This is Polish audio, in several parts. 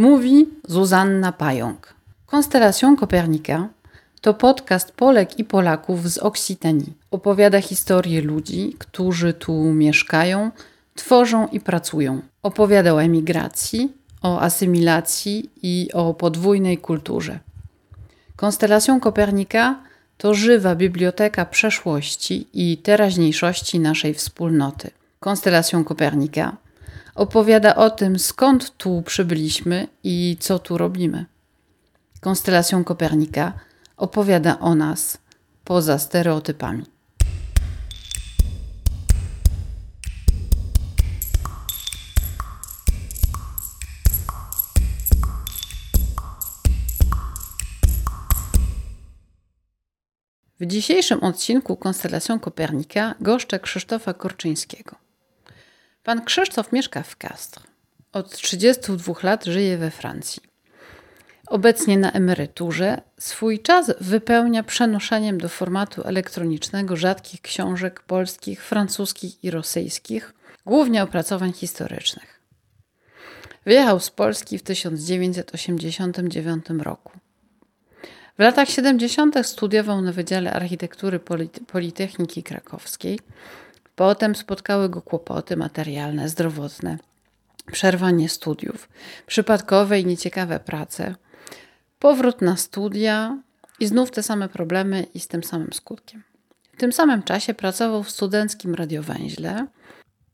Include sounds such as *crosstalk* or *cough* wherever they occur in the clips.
Mówi Zuzanna Pająk. Konstelacją Kopernika to podcast Polek i Polaków z Oksitanii. Opowiada historię ludzi, którzy tu mieszkają, tworzą i pracują. Opowiada o emigracji, o asymilacji i o podwójnej kulturze. Konstelacją Kopernika to żywa biblioteka przeszłości i teraźniejszości naszej wspólnoty. Konstelacją Kopernika opowiada o tym, skąd tu przybyliśmy i co tu robimy. Konstelacją Kopernika opowiada o nas poza stereotypami. W dzisiejszym odcinku Konstelacją Kopernika goszczę Krzysztofa Korczyńskiego. Pan Krzysztof mieszka w Castres. Od 32 lat żyje we Francji. Obecnie na emeryturze swój czas wypełnia przenoszeniem do formatu elektronicznego rzadkich książek polskich, francuskich i rosyjskich, głównie opracowań historycznych. Wyjechał z Polski w 1989 roku. W latach 70. studiował na Wydziale Architektury Politechniki Krakowskiej. Potem spotkały go kłopoty materialne, zdrowotne, przerwanie studiów, przypadkowe i nieciekawe prace, powrót na studia i znów te same problemy i z tym samym skutkiem. W tym samym czasie pracował w studenckim radiowęźle,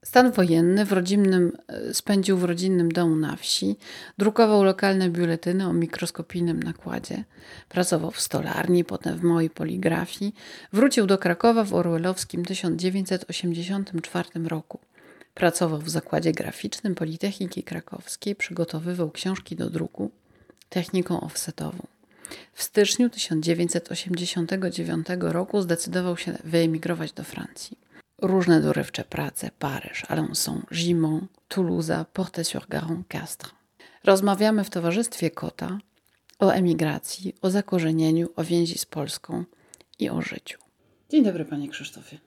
Stan wojenny w rodzinnym, e, spędził w rodzinnym domu na wsi, drukował lokalne biuletyny o mikroskopijnym nakładzie, pracował w stolarni, potem w małej poligrafii, wrócił do Krakowa w orwellowskim 1984 roku. Pracował w zakładzie graficznym Politechniki Krakowskiej, przygotowywał książki do druku techniką offsetową. W styczniu 1989 roku zdecydował się wyemigrować do Francji różne dorywcze prace Paryż, Alençon, Gimont, Toulouse, Porte-sur-Garonne, Castres. Rozmawiamy w towarzystwie kota o emigracji, o zakorzenieniu, o więzi z Polską i o życiu. Dzień dobry, panie Krzysztofie.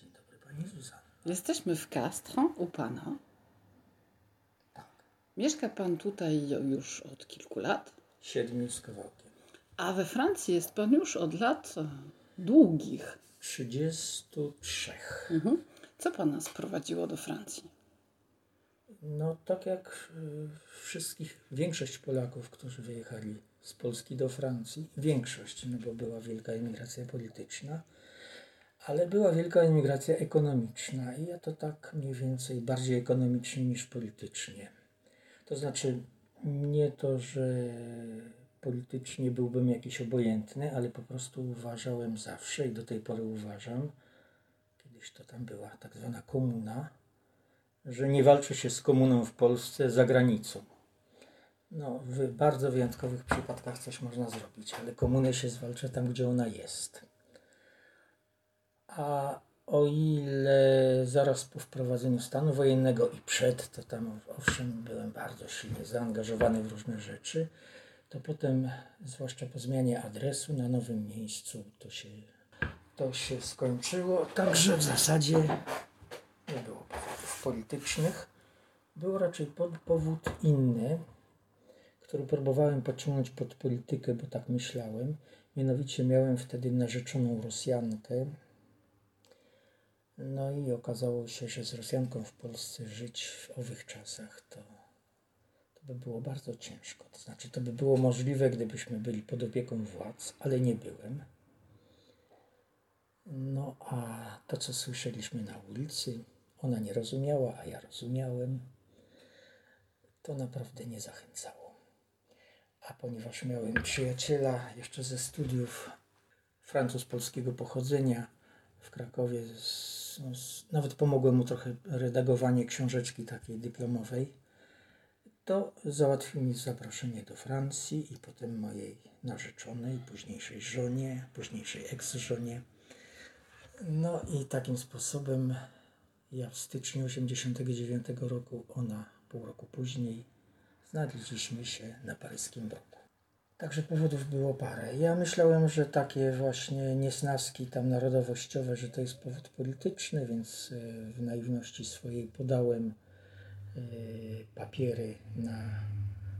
Dzień dobry, pani Zuzanna. Jesteśmy w Castres u pana. Tak. Mieszka pan tutaj już od kilku lat? Siedmiu z kawałkiem. A we Francji jest pan już od lat długich. 33. Mhm. Co pana sprowadziło do Francji? No, tak jak y, wszystkich, większość Polaków, którzy wyjechali z Polski do Francji, większość, no bo była wielka emigracja polityczna, ale była wielka emigracja ekonomiczna i ja to tak mniej więcej bardziej ekonomicznie niż politycznie. To znaczy, nie to, że politycznie byłbym jakiś obojętny, ale po prostu uważałem zawsze i do tej pory uważam, kiedyś to tam była tak zwana komuna, że nie walczy się z komuną w Polsce za granicą. No, w bardzo wyjątkowych przypadkach coś można zrobić, ale komunę się zwalcza tam, gdzie ona jest. A o ile zaraz po wprowadzeniu stanu wojennego i przed, to tam owszem byłem bardzo silnie zaangażowany w różne rzeczy, to potem, zwłaszcza po zmianie adresu na nowym miejscu, to się, to się skończyło. Także w zasadzie nie było powodów politycznych. Był raczej powód inny, który próbowałem pociągnąć pod politykę, bo tak myślałem. Mianowicie miałem wtedy narzeczoną Rosjankę. No i okazało się, że z Rosjanką w Polsce żyć w owych czasach to by było bardzo ciężko. To znaczy, to by było możliwe, gdybyśmy byli pod opieką władz, ale nie byłem. No a to, co słyszeliśmy na ulicy, ona nie rozumiała, a ja rozumiałem, to naprawdę nie zachęcało. A ponieważ miałem przyjaciela jeszcze ze studiów Francuz polskiego pochodzenia w Krakowie, z, no, z, nawet pomogłem mu trochę redagowanie książeczki takiej dyplomowej to załatwił mi zaproszenie do Francji i potem mojej narzeczonej, późniejszej żonie, późniejszej ex-żonie. No i takim sposobem ja w styczniu 89 roku, ona pół roku później, znaleźliśmy się na paryskim bloku. Także powodów było parę. Ja myślałem, że takie właśnie niesnaski tam narodowościowe, że to jest powód polityczny, więc e, w naiwności swojej podałem papiery na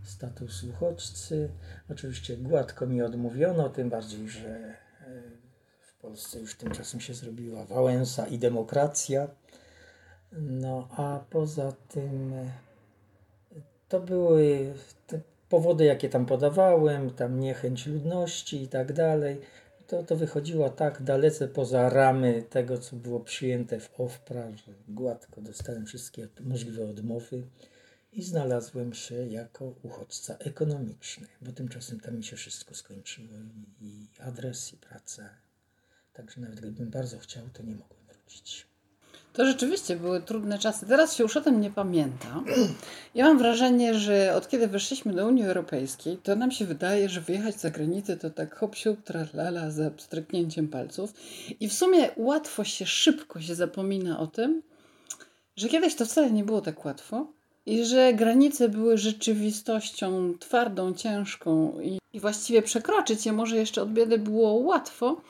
status uchodźcy. Oczywiście gładko mi odmówiono, tym bardziej, że e, w Polsce już tymczasem się zrobiła Wałęsa i demokracja. No a poza tym e, to były powody, jakie tam podawałem, tam niechęć ludności i tak dalej. To, to wychodziło tak dalece poza ramy tego, co było przyjęte w OFPRA, że gładko dostałem wszystkie możliwe odmowy i znalazłem się jako uchodźca ekonomiczny, bo tymczasem tam mi się wszystko skończyło i, i adres, i praca. Także nawet gdybym bardzo chciał, to nie mogłem wrócić. To rzeczywiście były trudne czasy. Teraz się już o tym nie pamięta. Ja mam wrażenie, że od kiedy weszliśmy do Unii Europejskiej, to nam się wydaje, że wyjechać za granicę to tak hop siup, tralala, za stryknięciem palców. I w sumie łatwo się, szybko się zapomina o tym, że kiedyś to wcale nie było tak łatwo i że granice były rzeczywistością twardą, ciężką i, i właściwie przekroczyć je może jeszcze od biedy było łatwo,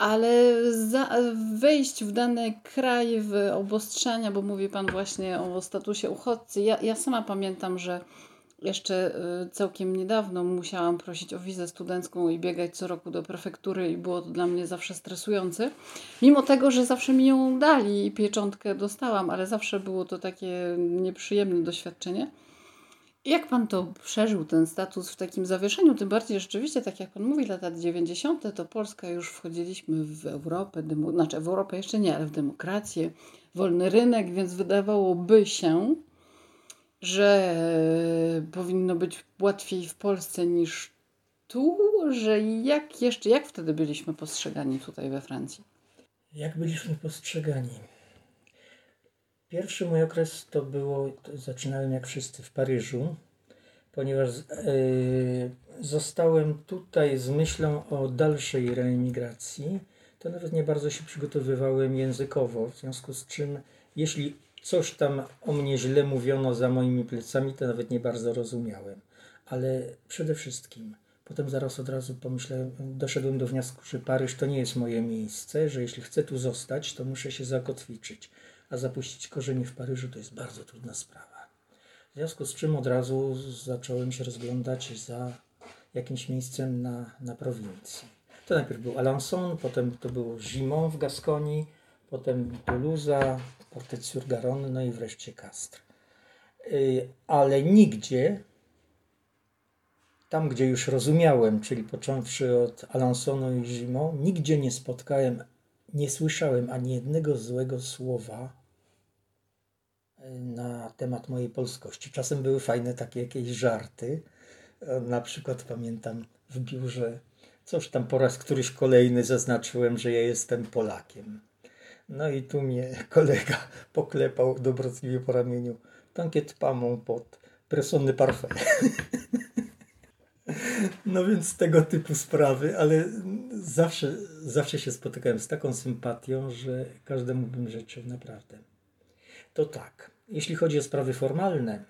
ale za, wejść w dany kraj, w obostrzenia, bo mówi Pan właśnie o statusie uchodźcy. Ja, ja sama pamiętam, że jeszcze y, całkiem niedawno musiałam prosić o wizę studencką i biegać co roku do prefektury i było to dla mnie zawsze stresujące. Mimo tego, że zawsze mi ją dali i pieczątkę dostałam, ale zawsze było to takie nieprzyjemne doświadczenie. Jak pan to przeżył, ten status w takim zawieszeniu? Tym bardziej rzeczywiście, tak jak pan mówi, lata 90. to Polska już wchodziliśmy w Europę, demo, znaczy w Europę jeszcze nie, ale w demokrację, wolny rynek, więc wydawałoby się, że powinno być łatwiej w Polsce niż tu, że jak jeszcze, jak wtedy byliśmy postrzegani tutaj we Francji? Jak byliśmy postrzegani? Pierwszy mój okres to było, to zaczynałem jak wszyscy w Paryżu, ponieważ yy, zostałem tutaj z myślą o dalszej reemigracji. To nawet nie bardzo się przygotowywałem językowo, w związku z czym, jeśli coś tam o mnie źle mówiono za moimi plecami, to nawet nie bardzo rozumiałem. Ale przede wszystkim, potem zaraz od razu pomyślałem, doszedłem do wniosku, że Paryż to nie jest moje miejsce, że jeśli chcę tu zostać, to muszę się zakotwiczyć a zapuścić korzenie w Paryżu to jest bardzo trudna sprawa. W związku z czym od razu zacząłem się rozglądać za jakimś miejscem na, na prowincji. To najpierw był Alençon, potem to było Gimont w Gaskonii, potem Toulouse, Portet-sur-Garonne, no i wreszcie Castres. Yy, ale nigdzie, tam gdzie już rozumiałem, czyli począwszy od Alençonu i Gimont, nigdzie nie spotkałem, nie słyszałem ani jednego złego słowa na temat mojej polskości. Czasem były fajne takie jakieś żarty. Na przykład pamiętam w biurze, coś tam po raz któryś kolejny zaznaczyłem, że ja jestem Polakiem. No i tu mnie *laughs* kolega poklepał dobrotliwie po ramieniu. Tankiet pamą pod presony parfait. *laughs* No więc tego typu sprawy, ale zawsze, zawsze się spotykałem z taką sympatią, że każdemu bym życzył naprawdę to tak. Jeśli chodzi o sprawy formalne,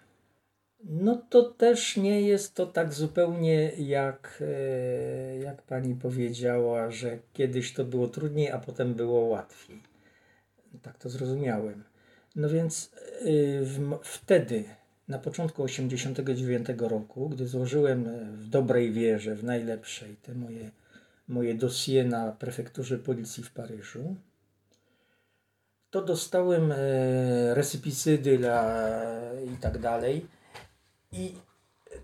no to też nie jest to tak zupełnie jak, e, jak pani powiedziała, że kiedyś to było trudniej, a potem było łatwiej. Tak to zrozumiałem. No więc e, w, wtedy, na początku 1989 roku, gdy złożyłem w dobrej wierze, w najlepszej, te moje, moje dosie na prefekturze policji w Paryżu, to dostałem e, resypicydy i tak dalej. I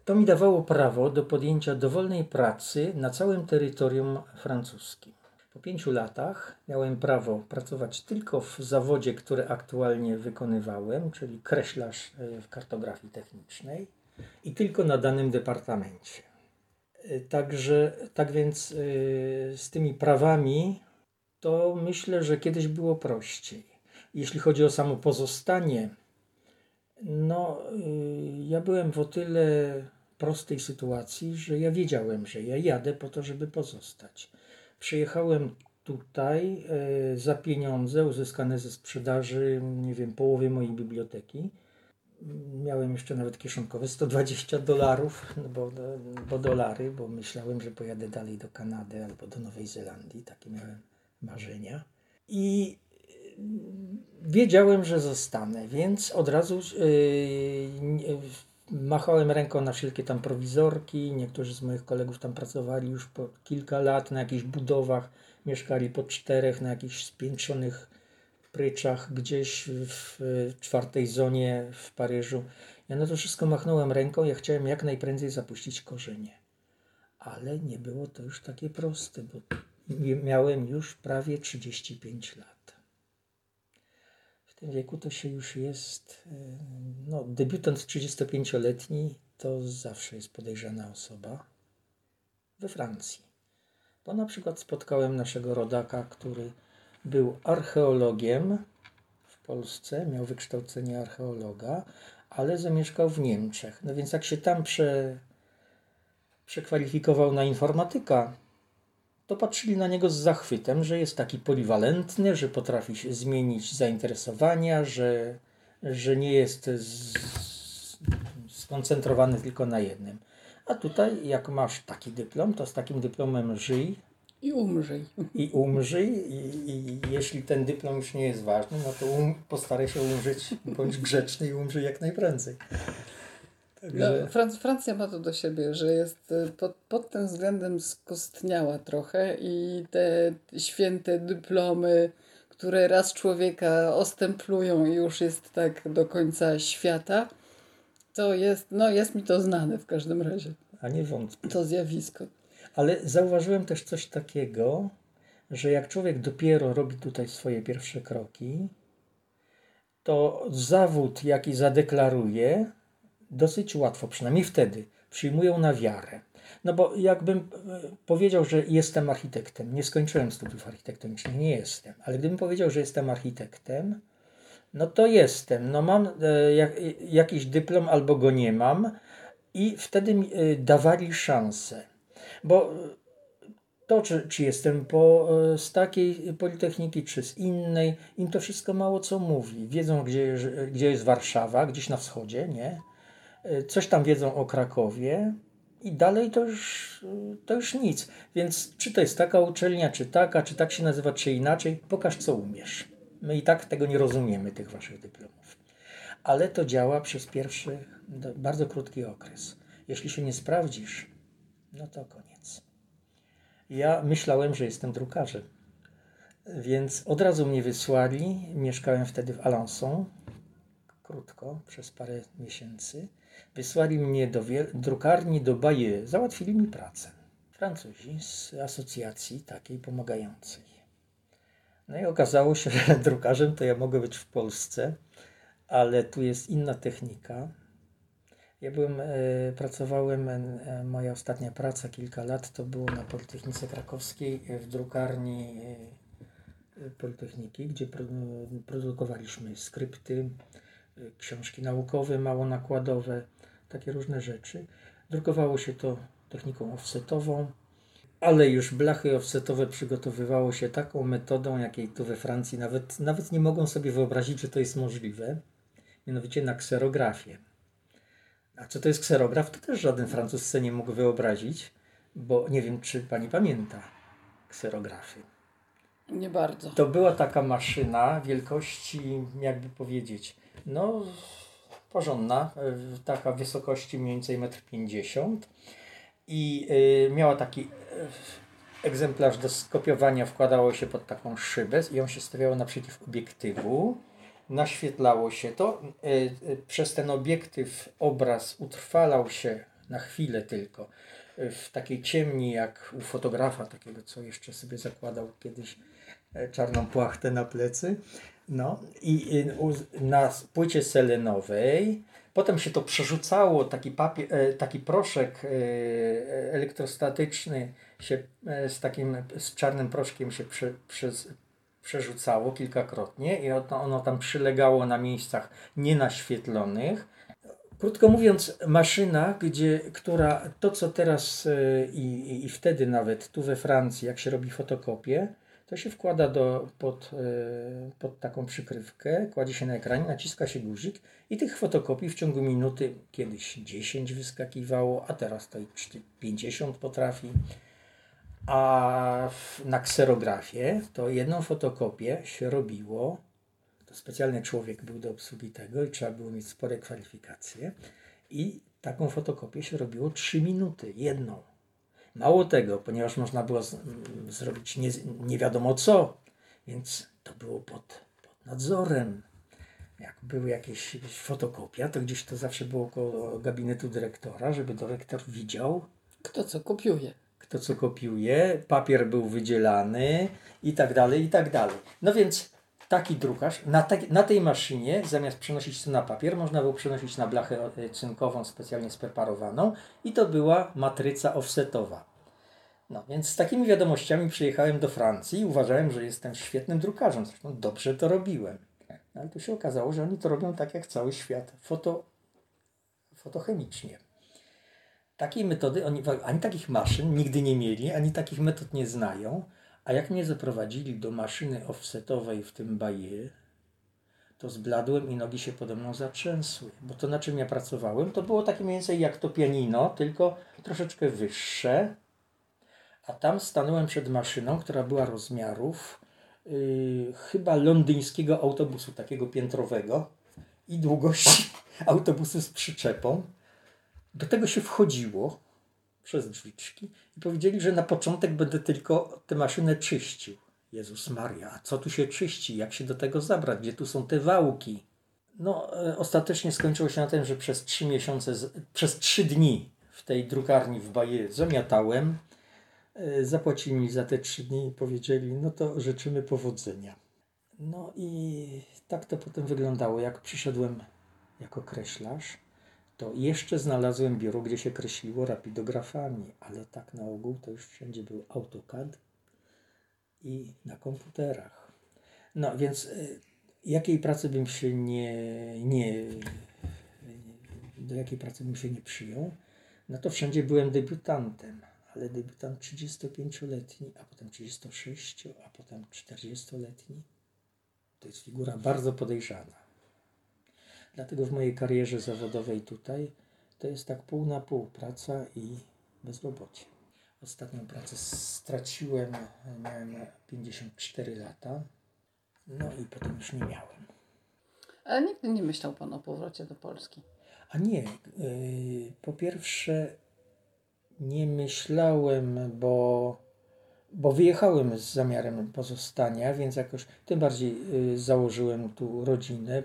to mi dawało prawo do podjęcia dowolnej pracy na całym terytorium francuskim. Po pięciu latach miałem prawo pracować tylko w zawodzie, który aktualnie wykonywałem, czyli kreślarz e, w kartografii technicznej i tylko na danym departamencie. E, także, tak więc z tymi prawami to myślę, że kiedyś było prościej. Jeśli chodzi o samo pozostanie, no y, ja byłem w o tyle prostej sytuacji, że ja wiedziałem, że ja jadę po to, żeby pozostać. Przyjechałem tutaj y, za pieniądze uzyskane ze sprzedaży, nie wiem, połowy mojej biblioteki. Miałem jeszcze nawet kieszonkowe 120 dolarów, no bo, bo dolary, bo myślałem, że pojadę dalej do Kanady albo do Nowej Zelandii. Takie miałem marzenia. I wiedziałem, że zostanę, więc od razu yy, machałem ręką na wszelkie tam prowizorki. Niektórzy z moich kolegów tam pracowali już po kilka lat na jakichś budowach. Mieszkali po czterech na jakichś spiętrzonych pryczach gdzieś w czwartej zonie w Paryżu. Ja na to wszystko machnąłem ręką. Ja chciałem jak najprędzej zapuścić korzenie. Ale nie było to już takie proste, bo miałem już prawie 35 lat wieku to się już jest, e, no debiutant 35-letni to zawsze jest podejrzana osoba we Francji. Bo na przykład spotkałem naszego rodaka, który był archeologiem w Polsce, miał wykształcenie archeologa, ale zamieszkał w Niemczech. No więc jak się tam prze, przekwalifikował na informatyka, to patrzyli na niego z zachwytem, że jest taki poliwalentny, że potrafi się zmienić zainteresowania, że, że nie jest z, skoncentrowany tylko na jednym. A tutaj, jak masz taki dyplom, to z takim dyplomem żyj. I umrzyj. I umrzyj. I, i jeśli ten dyplom już nie jest ważny, no to um, postaraj się umrzeć, bądź grzeczny i umrzyj jak najprędzej. No, Francja ma to do siebie, że jest y, pod, pod tym względem skostniała trochę i te święte dyplomy, które raz człowieka ostemplują i już jest tak do końca świata, to jest, no jest mi to znane w każdym razie. A nie wątpię. To zjawisko. Ale zauważyłem też coś takiego, że jak człowiek dopiero robi tutaj swoje pierwsze kroki, to zawód, jaki zadeklaruje, dosyć łatwo, przynajmniej wtedy, przyjmują na wiarę. No bo jakbym e, powiedział, że jestem architektem, nie skończyłem studiów architektonicznych, nie jestem, ale gdybym powiedział, że jestem architektem, no to jestem. No mam e, jak, jakiś dyplom albo go nie mam i wtedy mi e, dawali szansę. Bo to, czy, czy jestem po, z takiej politechniki, czy z innej, im to wszystko mało co mówi. Wiedzą, gdzie, gdzie jest Warszawa, gdzieś na wschodzie, nie? E, coś tam wiedzą o Krakowie i dalej to już, to już nic. Więc czy to jest taka uczelnia, czy taka, czy tak się nazywa, czy inaczej, pokaż co umiesz. My i tak tego nie rozumiemy, tych waszych dyplomów. Ale to działa przez pierwszy, bardzo krótki okres. Jeśli się nie sprawdzisz, no to koniec. Ja myślałem, że jestem drukarzem. Więc od razu mnie wysłali. Mieszkałem wtedy w Alençon, krótko, przez parę miesięcy. Wysłali mnie do drukarni do Baye. Załatwili mi pracę. Francuzi z asocjacji takiej pomagającej. No i okazało się, że *laughs* drukarzem to ja mogę być w Polsce, ale tu jest inna technika. Ja byłem, e, pracowałem, e, moja ostatnia praca kilka lat to było na Politechnice Krakowskiej e, w drukarni e, Politechniki, gdzie produkowaliśmy skrypty, książki naukowe, mało nakładowe, takie różne rzeczy. Drukowało się to techniką offsetową, ale już blachy offsetowe przygotowywało się taką metodą, jakiej tu we Francji nawet, nawet nie mogą sobie wyobrazić, że to jest możliwe, mianowicie na kserografię. A co to jest kserograf, to też żaden Francuz sobie nie mógł wyobrazić, bo nie wiem, czy pani pamięta kserografy. Nie bardzo. To była taka maszyna wielkości, jakby powiedzieć, no porządna, e, taka wysokości mniej więcej 1,50 m i y, miała taki y, egzemplarz do skopiowania, wkładało się pod taką szybę i on się stawiało naprzeciw obiektywu. Naświetlało się to. Y, przez ten obiektyw obraz utrwalał się na chwilę tylko w takiej ciemni jak u fotografa takiego, co jeszcze sobie zakładał kiedyś czarną płachtę na plecy. No i na płycie selenowej potem się to przerzucało, taki, papier, e, taki proszek e, elektrostatyczny się e, z takim z czarnym proszkiem się prze, przez, przerzucało kilkakrotnie i ono, tam przylegało na miejscach nienaświetlonych. Krótko mówiąc, maszyna, gdzie, która to co teraz i, i wtedy nawet tu we Francji, jak się robi fotokopię, to się wkłada do, pod, e, pod taką przykrywkę, kładzie się na ekranie, naciska się guzik i tych fotokopii w ciągu minuty kiedyś 10 wyskakiwało, a teraz to 50 potrafi. A na kserografię to jedną fotokopię się robiło, to specjalny człowiek był do obsługi tego i trzeba było mieć spore kwalifikacje. I taką fotokopię się robiło 3 minuty, jedną. Mało tego, ponieważ można było z, m, zrobić nie, nie wiadomo co, więc to było pod, pod nadzorem. Jak były jakieś, jakieś fotokopia, to gdzieś to zawsze było koło gabinetu dyrektora, żeby dyrektor widział, Kto co kopiuje? kto co kopiuje, papier był wydzielany i tak dalej, i tak dalej. No więc taki drukarz, na, tak, na tej maszynie zamiast przenosić to na papier, można było przenosić na blachę e, cynkową specjalnie spreparowaną i to była matryca offsetowa. No więc z takimi wiadomościami przyjechałem do Francji i uważałem, że jestem świetnym drukarzem. Zresztą dobrze to robiłem. No, ale tu się okazało, że oni to robią tak jak cały świat, foto, fotochemicznie. Takiej metody, oni ani takich maszyn nigdy nie mieli, ani takich metod nie znają. A jak mnie zaprowadzili do maszyny offsetowej w tym baje, to zbladłem i nogi się pode mną zatrzęsły. Bo to, na czym ja pracowałem, to było takie mniej więcej jak to pianino, tylko troszeczkę wyższe. A tam stanąłem przed maszyną, która była rozmiarów yy, chyba londyńskiego autobusu, takiego piętrowego i długości *laughs* autobusu z przyczepą. Do tego się wchodziło przez drzwiczki i powiedzieli, że na początek będę tylko tę maszynę czyścił. Jezus Maria, a co tu się czyści? Jak się do tego zabrać? Gdzie tu są te wałki? No, e, ostatecznie skończyło się na tym, że przez trzy miesiące, przez trzy dni w tej drukarni w Baje zamiatałem. E, Zapłacili mi za te trzy dni i powiedzieli, no to życzymy powodzenia. No i tak to potem wyglądało. Jak przyszedłem jako kreślarz, to jeszcze znalazłem biuro, gdzie się kreśliło rapidografami, ale tak na ogół to już wszędzie był AutoCAD i na komputerach. No więc y, jakiej pracy bym się nie, nie do jakiej pracy bym się nie przyjął, no to wszędzie byłem debiutantem, ale debiutant 35-letni, a potem 36, a potem 40-letni. To jest figura bardzo podejrzana. Dlatego w mojej karierze zawodowej tutaj to jest tak pół na pół praca i bezrobocie. Ostatnią pracę straciłem, miałem 54 lata, no i potem już nie miałem. Ale nigdy nie myślał Pan o powrocie do Polski. A nie, yy, po pierwsze nie myślałem, bo, bo wyjechałem z zamiarem pozostania, więc jakoś tym bardziej yy, założyłem tu rodzinę.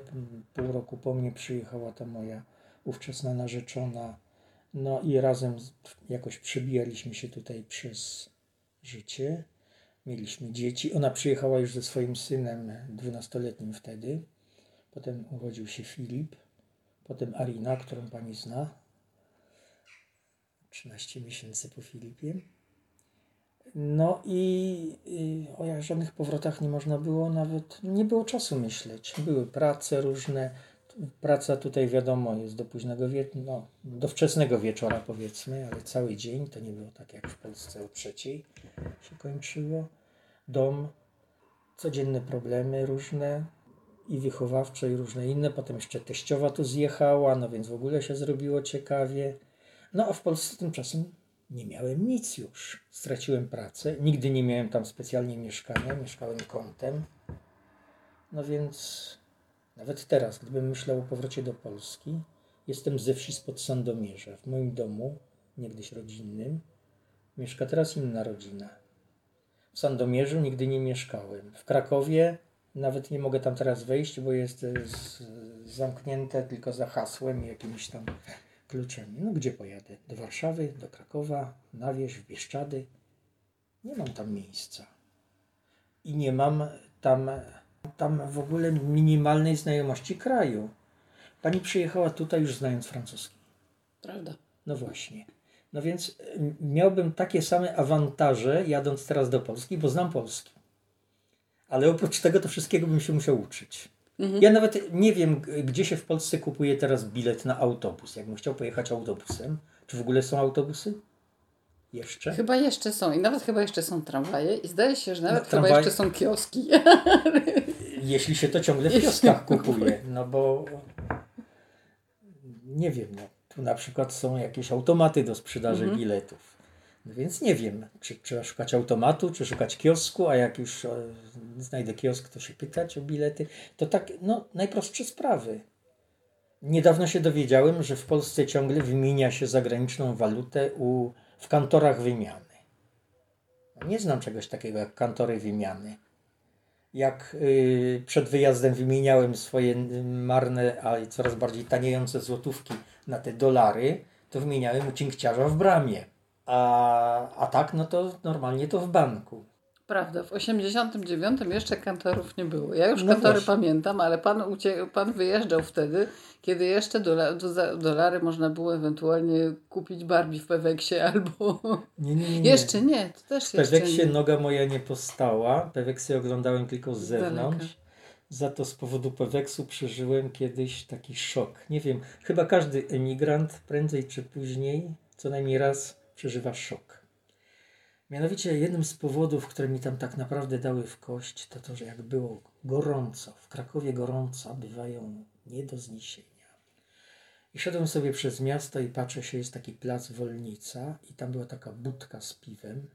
Pół roku po mnie przyjechała ta moja ówczesna narzeczona. No i razem jakoś przebijaliśmy się tutaj przez życie. Mieliśmy dzieci. Ona przyjechała już ze swoim synem, dwunastoletnim wtedy. Potem urodził się Filip. Potem Arina, którą pani zna. 13 miesięcy po Filipie. No i, i o żadnych powrotach nie można było nawet, nie było czasu myśleć. Były prace różne. Praca tutaj wiadomo jest do późnego wieczoru, no, do wczesnego wieczora powiedzmy, ale cały dzień to nie było tak jak w Polsce o trzeciej się kończyło. Dom, codzienne problemy różne i wychowawcze i różne inne. Potem jeszcze teściowa tu zjechała, no więc w ogóle się zrobiło ciekawie. No a w Polsce tymczasem nie miałem nic już. Straciłem pracę, nigdy nie miałem tam specjalnie mieszkania, mieszkałem kątem. No więc nawet teraz, gdybym myślał o powrocie do Polski, jestem ze wsi spod Sandomierza. W moim domu, niegdyś rodzinnym, mieszka teraz inna rodzina. W Sandomierzu nigdy nie mieszkałem. W Krakowie nawet nie mogę tam teraz wejść, bo jest z, zamknięte tylko za hasłem i jakimiś tam kluczami. No gdzie pojadę? Do Warszawy, do Krakowa, na wieś, w Bieszczady. Nie mam tam miejsca. I nie mam tam, tam w ogóle minimalnej znajomości kraju. Pani przyjechała tutaj już znając francuski. Prawda? No właśnie. No więc miałbym takie same awantaże jadąc teraz do Polski, bo znam polski. Ale oprócz tego to wszystkiego bym się musiał uczyć. Ja nawet nie wiem, gdzie się w Polsce kupuje teraz bilet na autobus. Jakbym chciał pojechać autobusem. Czy w ogóle są autobusy? Jeszcze? Chyba jeszcze są i nawet chyba jeszcze są tramwaje i zdaje się, że nawet No, chyba tramwaj- jeszcze są kioski. *laughs* Jeśli się to ciągle w kioskach kupuje. No bo nie wiem, no, tu na przykład są jakieś automaty do sprzedaży biletów. No więc nie wiem, czy trzeba szukać automatu, czy szukać kiosku, a jak już e, znajdę kiosk, to się pytać o bilety. To tak, no, najprostsze sprawy. Niedawno się dowiedziałem, że w Polsce ciągle wymienia się zagraniczną walutę u, w kantorach wymiany. Nie znam czegoś takiego jak kantory wymiany. Jak y, przed wyjazdem wymieniałem swoje marne, a coraz bardziej taniejące złotówki na te dolary, to wymieniałem u cinkciarza w bramie. A, a tak, no to normalnie to w banku. Prawda, w 89 jeszcze kantorów nie było. Ja już no kantory właśnie. pamiętam, ale pan, ucie- pan wyjeżdżał wtedy, kiedy jeszcze dola- do- dolary można było ewentualnie kupić Barbie w Peweksie *laughs* albo... Nie, nie, nie. Jeszcze nie, to też w Peweksie noga moja nie postała. Peweksy oglądałem tylko z zewnątrz. Za to z powodu Peweksu przeżyłem kiedyś taki szok. Nie wiem, chyba każdy emigrant prędzej czy później co najmniej raz przeżywa szok. Mianowicie jednym z powodów, które mi tam tak naprawdę dały w kość, to to, że jak było gorąco, w Krakowie gorąca bywają nie do zniesienia. I szedłem sobie przez miasto i patrzę się, jest taki plac Wolnica i tam była taka budka z piwem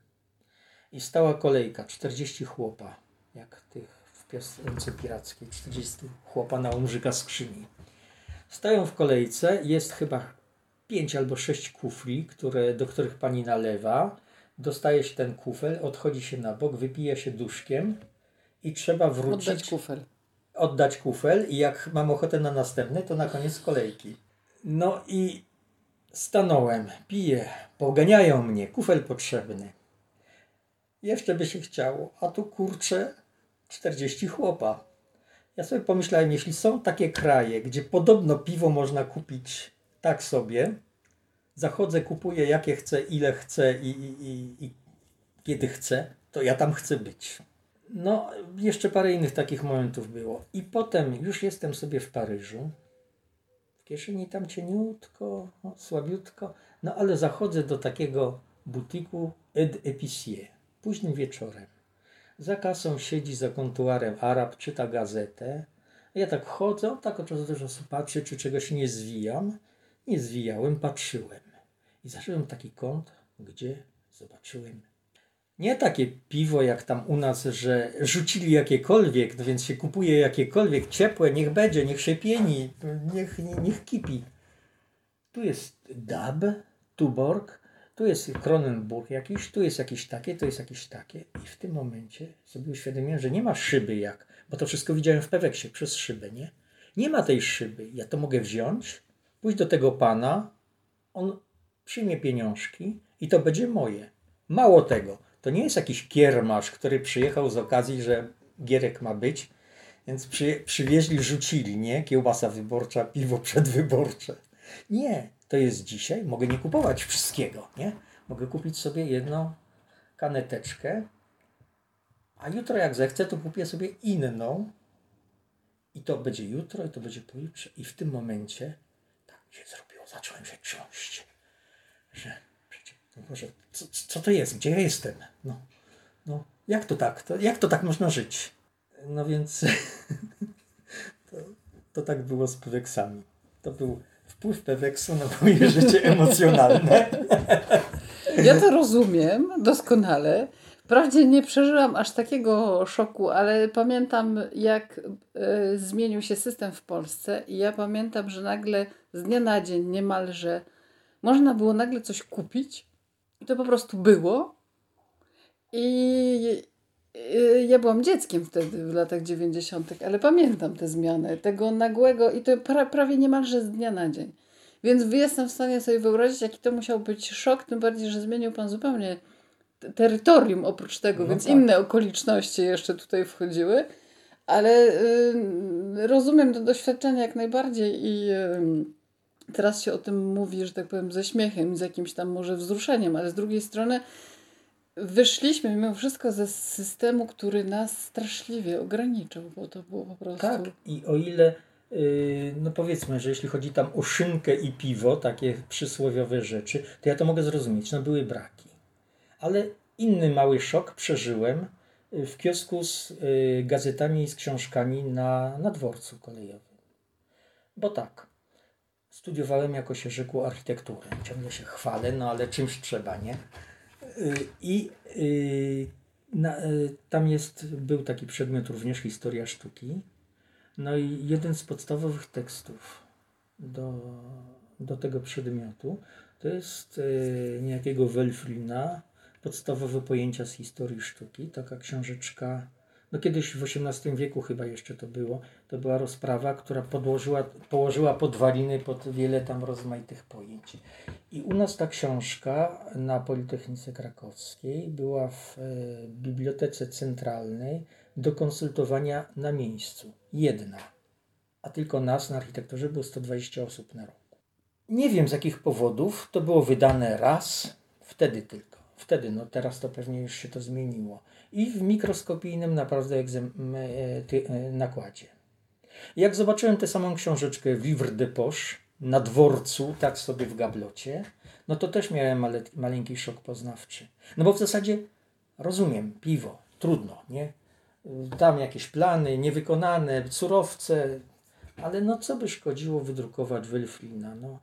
i stała kolejka, 40 chłopa, jak tych w piosence pirackiej, 40 chłopa na umrzyka skrzyni. Stają w kolejce, jest chyba 5 albo 6 kufli, które, do których pani nalewa dostaje się ten kufel, odchodzi się na bok, wypija się duszkiem i trzeba wrócić. Oddać kufel. Oddać kufel i jak mam ochotę na następny, to na koniec kolejki. No i stanąłem, piję, poganiają mnie, kufel potrzebny. Jeszcze by się chciało, a tu kurczę 40 chłopa. Ja sobie pomyślałem, jeśli są takie kraje, gdzie podobno piwo można kupić tak sobie, zachodzę, kupuję jakie chcę, ile chcę i, i, i, i kiedy chcę, to ja tam chcę być. No, jeszcze parę innych takich momentów było. I potem już jestem sobie w Paryżu. W kieszeni tam cieniutko, no, słabiutko, no ale zachodzę do takiego butiku Ed Épicier późnym wieczorem. Za kasą siedzi za kontuarem Arab, czyta gazetę. Ja tak chodzę, tak od czasu do czasu patrzę, czy czegoś nie zwijam. Nie zwijałem, patrzyłem. I zaszedłem taki kąt, gdzie zobaczyłem nie takie piwo jak tam u nas, że rzucili jakiekolwiek, no więc się kupuje jakiekolwiek ciepłe, niech będzie, niech się pieni, niech, niech kipi. Tu jest Dab, Tuborg, tu jest Kronenburg jakiś, tu jest jakieś takie, tu jest jakieś takie. I w tym momencie sobie uświadomiłem, że nie ma szyby jak, bo to wszystko widziałem w Peweksie przez szybę, nie? Nie ma tej szyby. Ja to mogę wziąć, pójść do tego pana, on przyjmie pieniążki i to będzie moje. Mało tego, to nie jest jakiś kiermasz, który przyjechał z okazji, że Gierek ma być, więc przy, przywieźli, rzucili, nie? Kiełbasa wyborcza, piwo przedwyborcze. Nie, to jest dzisiaj, mogę nie kupować wszystkiego, nie? Mogę kupić sobie jedną kaneteczkę, a jutro jak zechcę, to kupię sobie inną i to będzie jutro, i to będzie pojutrze. I w tym momencie tak się zrobiło, zacząłem się trząść że no Boże, co, co to jest? Gdzie ja jestem? No, no jak to tak? To, jak to tak można żyć? No więc *laughs* to, to tak było z peweksami. To był wpływ peweksu na moje *laughs* życie emocjonalne. Ja to rozumiem doskonale. Wprawdzie nie przeżyłam aż takiego szoku, ale pamiętam, jak y, zmienił się system w Polsce, i ja pamiętam, że nagle z dnia na dzień niemalże można było nagle coś kupić i to po prostu było. I ja byłam dzieckiem wtedy w latach 90., ale pamiętam te zmiany, tego nagłego i to pra, prawie niemalże z dnia na dzień. Więc jestem w stanie sobie wyobrazić, jaki to musiał być szok, tym bardziej, że zmienił pan zupełnie terytorium oprócz tego, no więc tak. inne okoliczności jeszcze tutaj wchodziły. Ale y, rozumiem to doświadczenie jak najbardziej i y, teraz się o tym mówi, że tak powiem, ze śmiechem, z jakimś tam może wzruszeniem, ale z drugiej strony wyszliśmy mimo wszystko ze systemu, który nas straszliwie ograniczał, bo to było po prostu... Tak, i o ile, yy, no powiedzmy, że jeśli chodzi tam o szynkę i piwo, takie przysłowiowe rzeczy, to ja to mogę zrozumieć, no były braki. Ale inny mały szok przeżyłem y, w kiosku z y, gazetami i z książkami na, na dworcu kolejowym. Bo tak, studiowałem, jako się rzekło, architekturę. Ciągle się chwalę, no ale czymś trzeba, nie? Y, I y, na, y, tam jest, był taki przedmiot również historia sztuki. No i jeden z podstawowych tekstów do, do tego przedmiotu. To jest niejakiego Welflina, podstawowe pojęcia z historii sztuki, taka książeczka no kiedyś w XVIII wieku chyba jeszcze to było, to była rozprawa, która podłożyła, położyła podwaliny pod wiele tam rozmaitych pojęć. I u nas ta książka na Politechnice Krakowskiej była w e, Bibliotece Centralnej do konsultowania na miejscu. Jedna. A tylko nas na architekturze było 120 osób na rok. Nie wiem z jakich powodów to było wydane raz, wtedy tylko. Wtedy, no teraz to pewnie już się to zmieniło i w mikroskopijnym naprawdę e, e, nakładzie. Jak zobaczyłem tę samą książeczkę Livre de Poche na dworcu, tak sobie w gablocie, no to też miałem male, maleńki szok poznawczy. No bo w zasadzie rozumiem, piwo, trudno, nie? Tam jakieś plany niewykonane, surowce, ale no co by szkodziło wydrukować Wilfrina, no.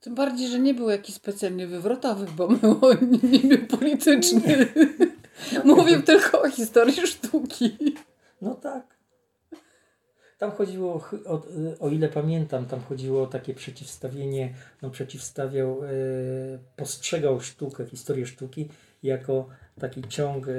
Tym bardziej, że nie był jakiś specjalnie wywrotowy, bo *laughs* nie był polityczny. *laughs* Mówię tylko o historii sztuki. No tak. Tam chodziło, o, o, ile pamiętam, tam chodziło o takie przeciwstawienie, no przeciwstawiał, e, postrzegał sztukę, historię sztuki jako taki ciąg e,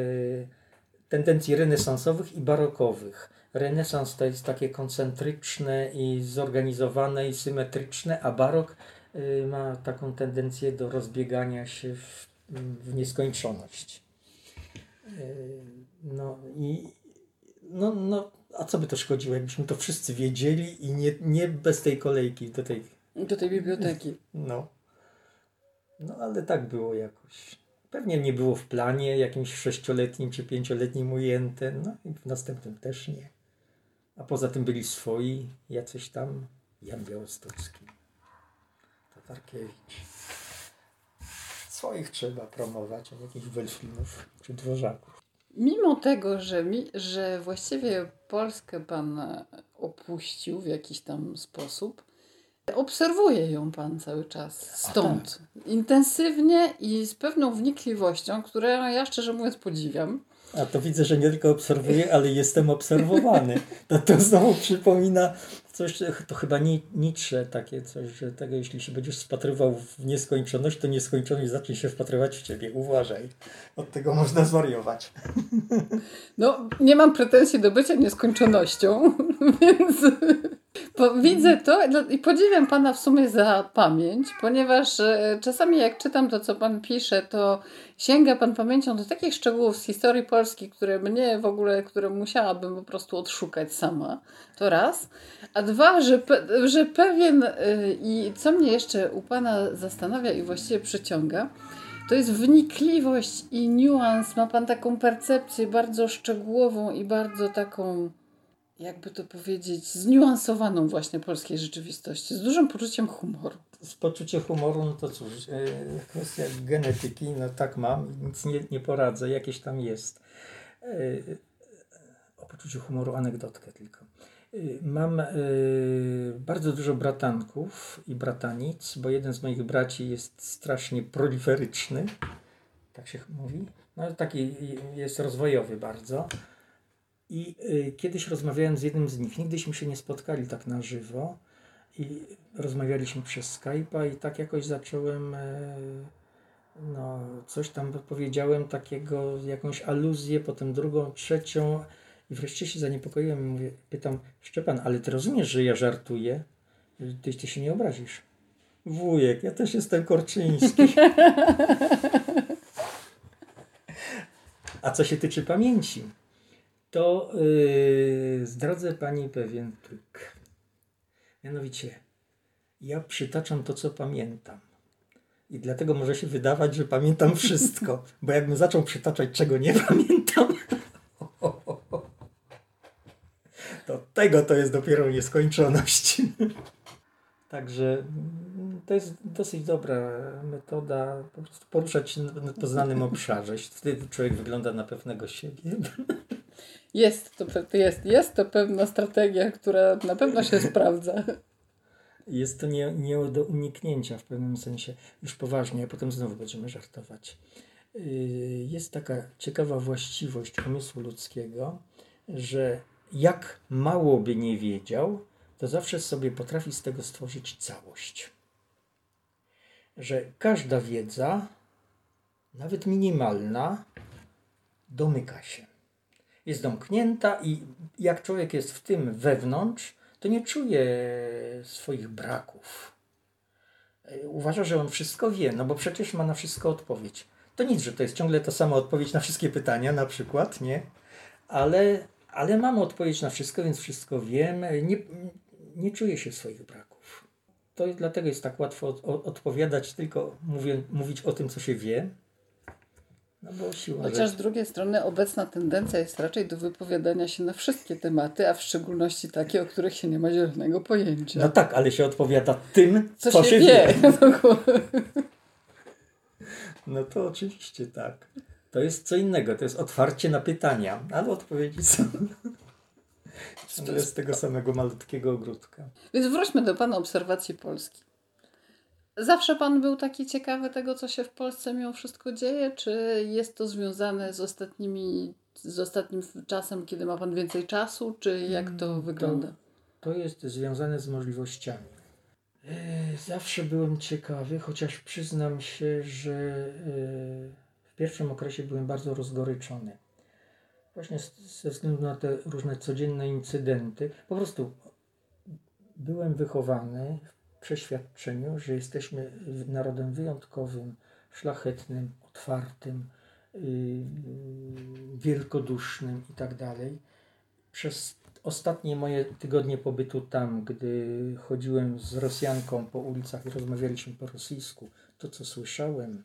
tendencji renesansowych i barokowych. Renesans to jest takie koncentryczne i zorganizowane i symetryczne, a barok e, ma taką tendencję do rozbiegania się w, w nieskończoność. No i no, no, a co by to szkodziło, jakbyśmy to wszyscy wiedzieli i nie, nie bez tej kolejki do tej... Do tej biblioteki. No. No ale tak było jakoś. Pewnie nie było w planie jakimś sześcioletnim czy pięcioletnim ujęte, no i w następnym też nie. A poza tym byli swoi, jacyś tam, Jan Białostocki, Tatarkiewicz. Swoich trzeba promować, a jakichś Welflinów czy Dworzaków. Mimo tego, że, mi, że właściwie Polskę pan opuścił w jakiś tam sposób, obserwuje ją pan cały czas stąd. Tak. Intensywnie i z pewną wnikliwością, którą ja szczerze mówiąc podziwiam. A to widzę, że nie tylko obserwuję, ale jestem obserwowany. To, to znowu przypomina coś, to chyba Nietzsche takie coś, że tego jeśli się będziesz wpatrywał w nieskończoność, to nieskończoność zacznie się wpatrywać w ciebie. Uważaj. Od tego można zwariować. No, nie mam pretensji do bycia nieskończonością, *laughs* więc widzę to i podziwiam Pana w sumie za pamięć, ponieważ e, czasami jak czytam to, co Pan pisze, to sięga Pan pamięcią do takich szczegółów z historii Polski, które mnie w ogóle, które musiałabym po prostu odszukać sama. To raz. A dwa, że, pe, że pewien e, i co mnie jeszcze u Pana zastanawia i właściwie przyciąga, to jest wnikliwość i niuans. Ma Pan taką percepcję bardzo szczegółową i bardzo taką jakby to powiedzieć, zniuansowaną właśnie polskiej rzeczywistości, z dużym poczuciem humoru. Z poczuciem humoru, no to cóż, e, kwestia genetyki, no tak mam, nic nie, nie poradzę, jakieś tam jest. E, o poczuciu humoru anegdotkę tylko. E, mam bardzo dużo bratanków i bratanic, bo jeden z moich braci jest strasznie proliferyczny, tak się mówi. No, taki jest rozwojowy bardzo. I y, kiedyś rozmawiałem z jednym z nich, nigdyśmy się nie spotkali tak na żywo i rozmawialiśmy przez Skype'a i tak jakoś zacząłem, e, no coś tam powiedziałem takiego, jakąś aluzję, potem drugą, trzecią i wreszcie się zaniepokoiłem i mówię, pytam, Szczepan, ale ty rozumiesz, że ja żartuję? Ty, ty się nie obrazisz. Wujek, ja też jestem Korczyński. *laughs* A co się tyczy pamięci, to yy, zdradzę Pani pewien trik. Mianowicie, ja przytaczam to, co pamiętam. I dlatego może się wydawać, że pamiętam wszystko, bo jakbym zaczął przytaczać, czego nie pamiętam, *laughs* to tego to jest dopiero nieskończoność. Także to jest dosyć dobra metoda, po prostu poruszać się na poznanym *laughs* obszarze. Wtedy człowiek wygląda na pewnego siebie. Jest to, jest, jest to pewna strategia, która na pewno się *laughs* sprawdza. Jest to nie, nie do uniknięcia w pewnym sensie. Już poważnie, a potem znowu będziemy żartować. Yy, jest taka ciekawa właściwość umysłu ludzkiego, że jak mało by nie wiedział, to zawsze sobie potrafi z tego stworzyć całość. Że każda wiedza, nawet minimalna, domyka się. Jest domknięta i jak człowiek jest w tym wewnątrz, to nie czuje swoich braków. Uważa, że on wszystko wie, no bo przecież ma na wszystko odpowiedź. To nic, że to jest ciągle ta sama odpowiedź na wszystkie pytania, na przykład, nie? Ale, ale mam odpowiedź na wszystko, więc wszystko wiem. Nie, nie czuję się swoich braków. To dlatego jest tak łatwo od, odpowiadać, tylko mówię, mówić o tym, co się wie, no bo siła Chociaż z drugiej strony obecna tendencja jest raczej do wypowiadania się na wszystkie tematy, a w szczególności takie, o których się nie ma zielonego pojęcia. No tak, ale się odpowiada tym, co, co się, się, wie. wie. *laughs* No to oczywiście tak. To jest co innego, to jest otwarcie na pytania, ale odpowiedzi są ciągle z tego samego malutkiego ogródka. Więc wróćmy do Pana obserwacji Polski. Zawsze Pan był taki ciekawy tego, co się w Polsce mimo wszystko dzieje, czy jest to związane z ostatnimi, z ostatnim czasem, kiedy ma Pan więcej czasu, czy jak to mm, wygląda? To, to jest związane z możliwościami. E, zawsze byłem ciekawy, chociaż przyznam się, że e, w pierwszym okresie byłem bardzo rozgoryczony. Właśnie ze względu na te różne codzienne incydenty. Po prostu byłem wychowany w przeświadczeniu, że jesteśmy narodem wyjątkowym, szlachetnym, otwartym, y, wielkodusznym itd. Tak Przez ostatnie moje tygodnie pobytu tam, gdy chodziłem z Rosjanką po ulicach i rozmawialiśmy po rosyjsku, to co słyszałem,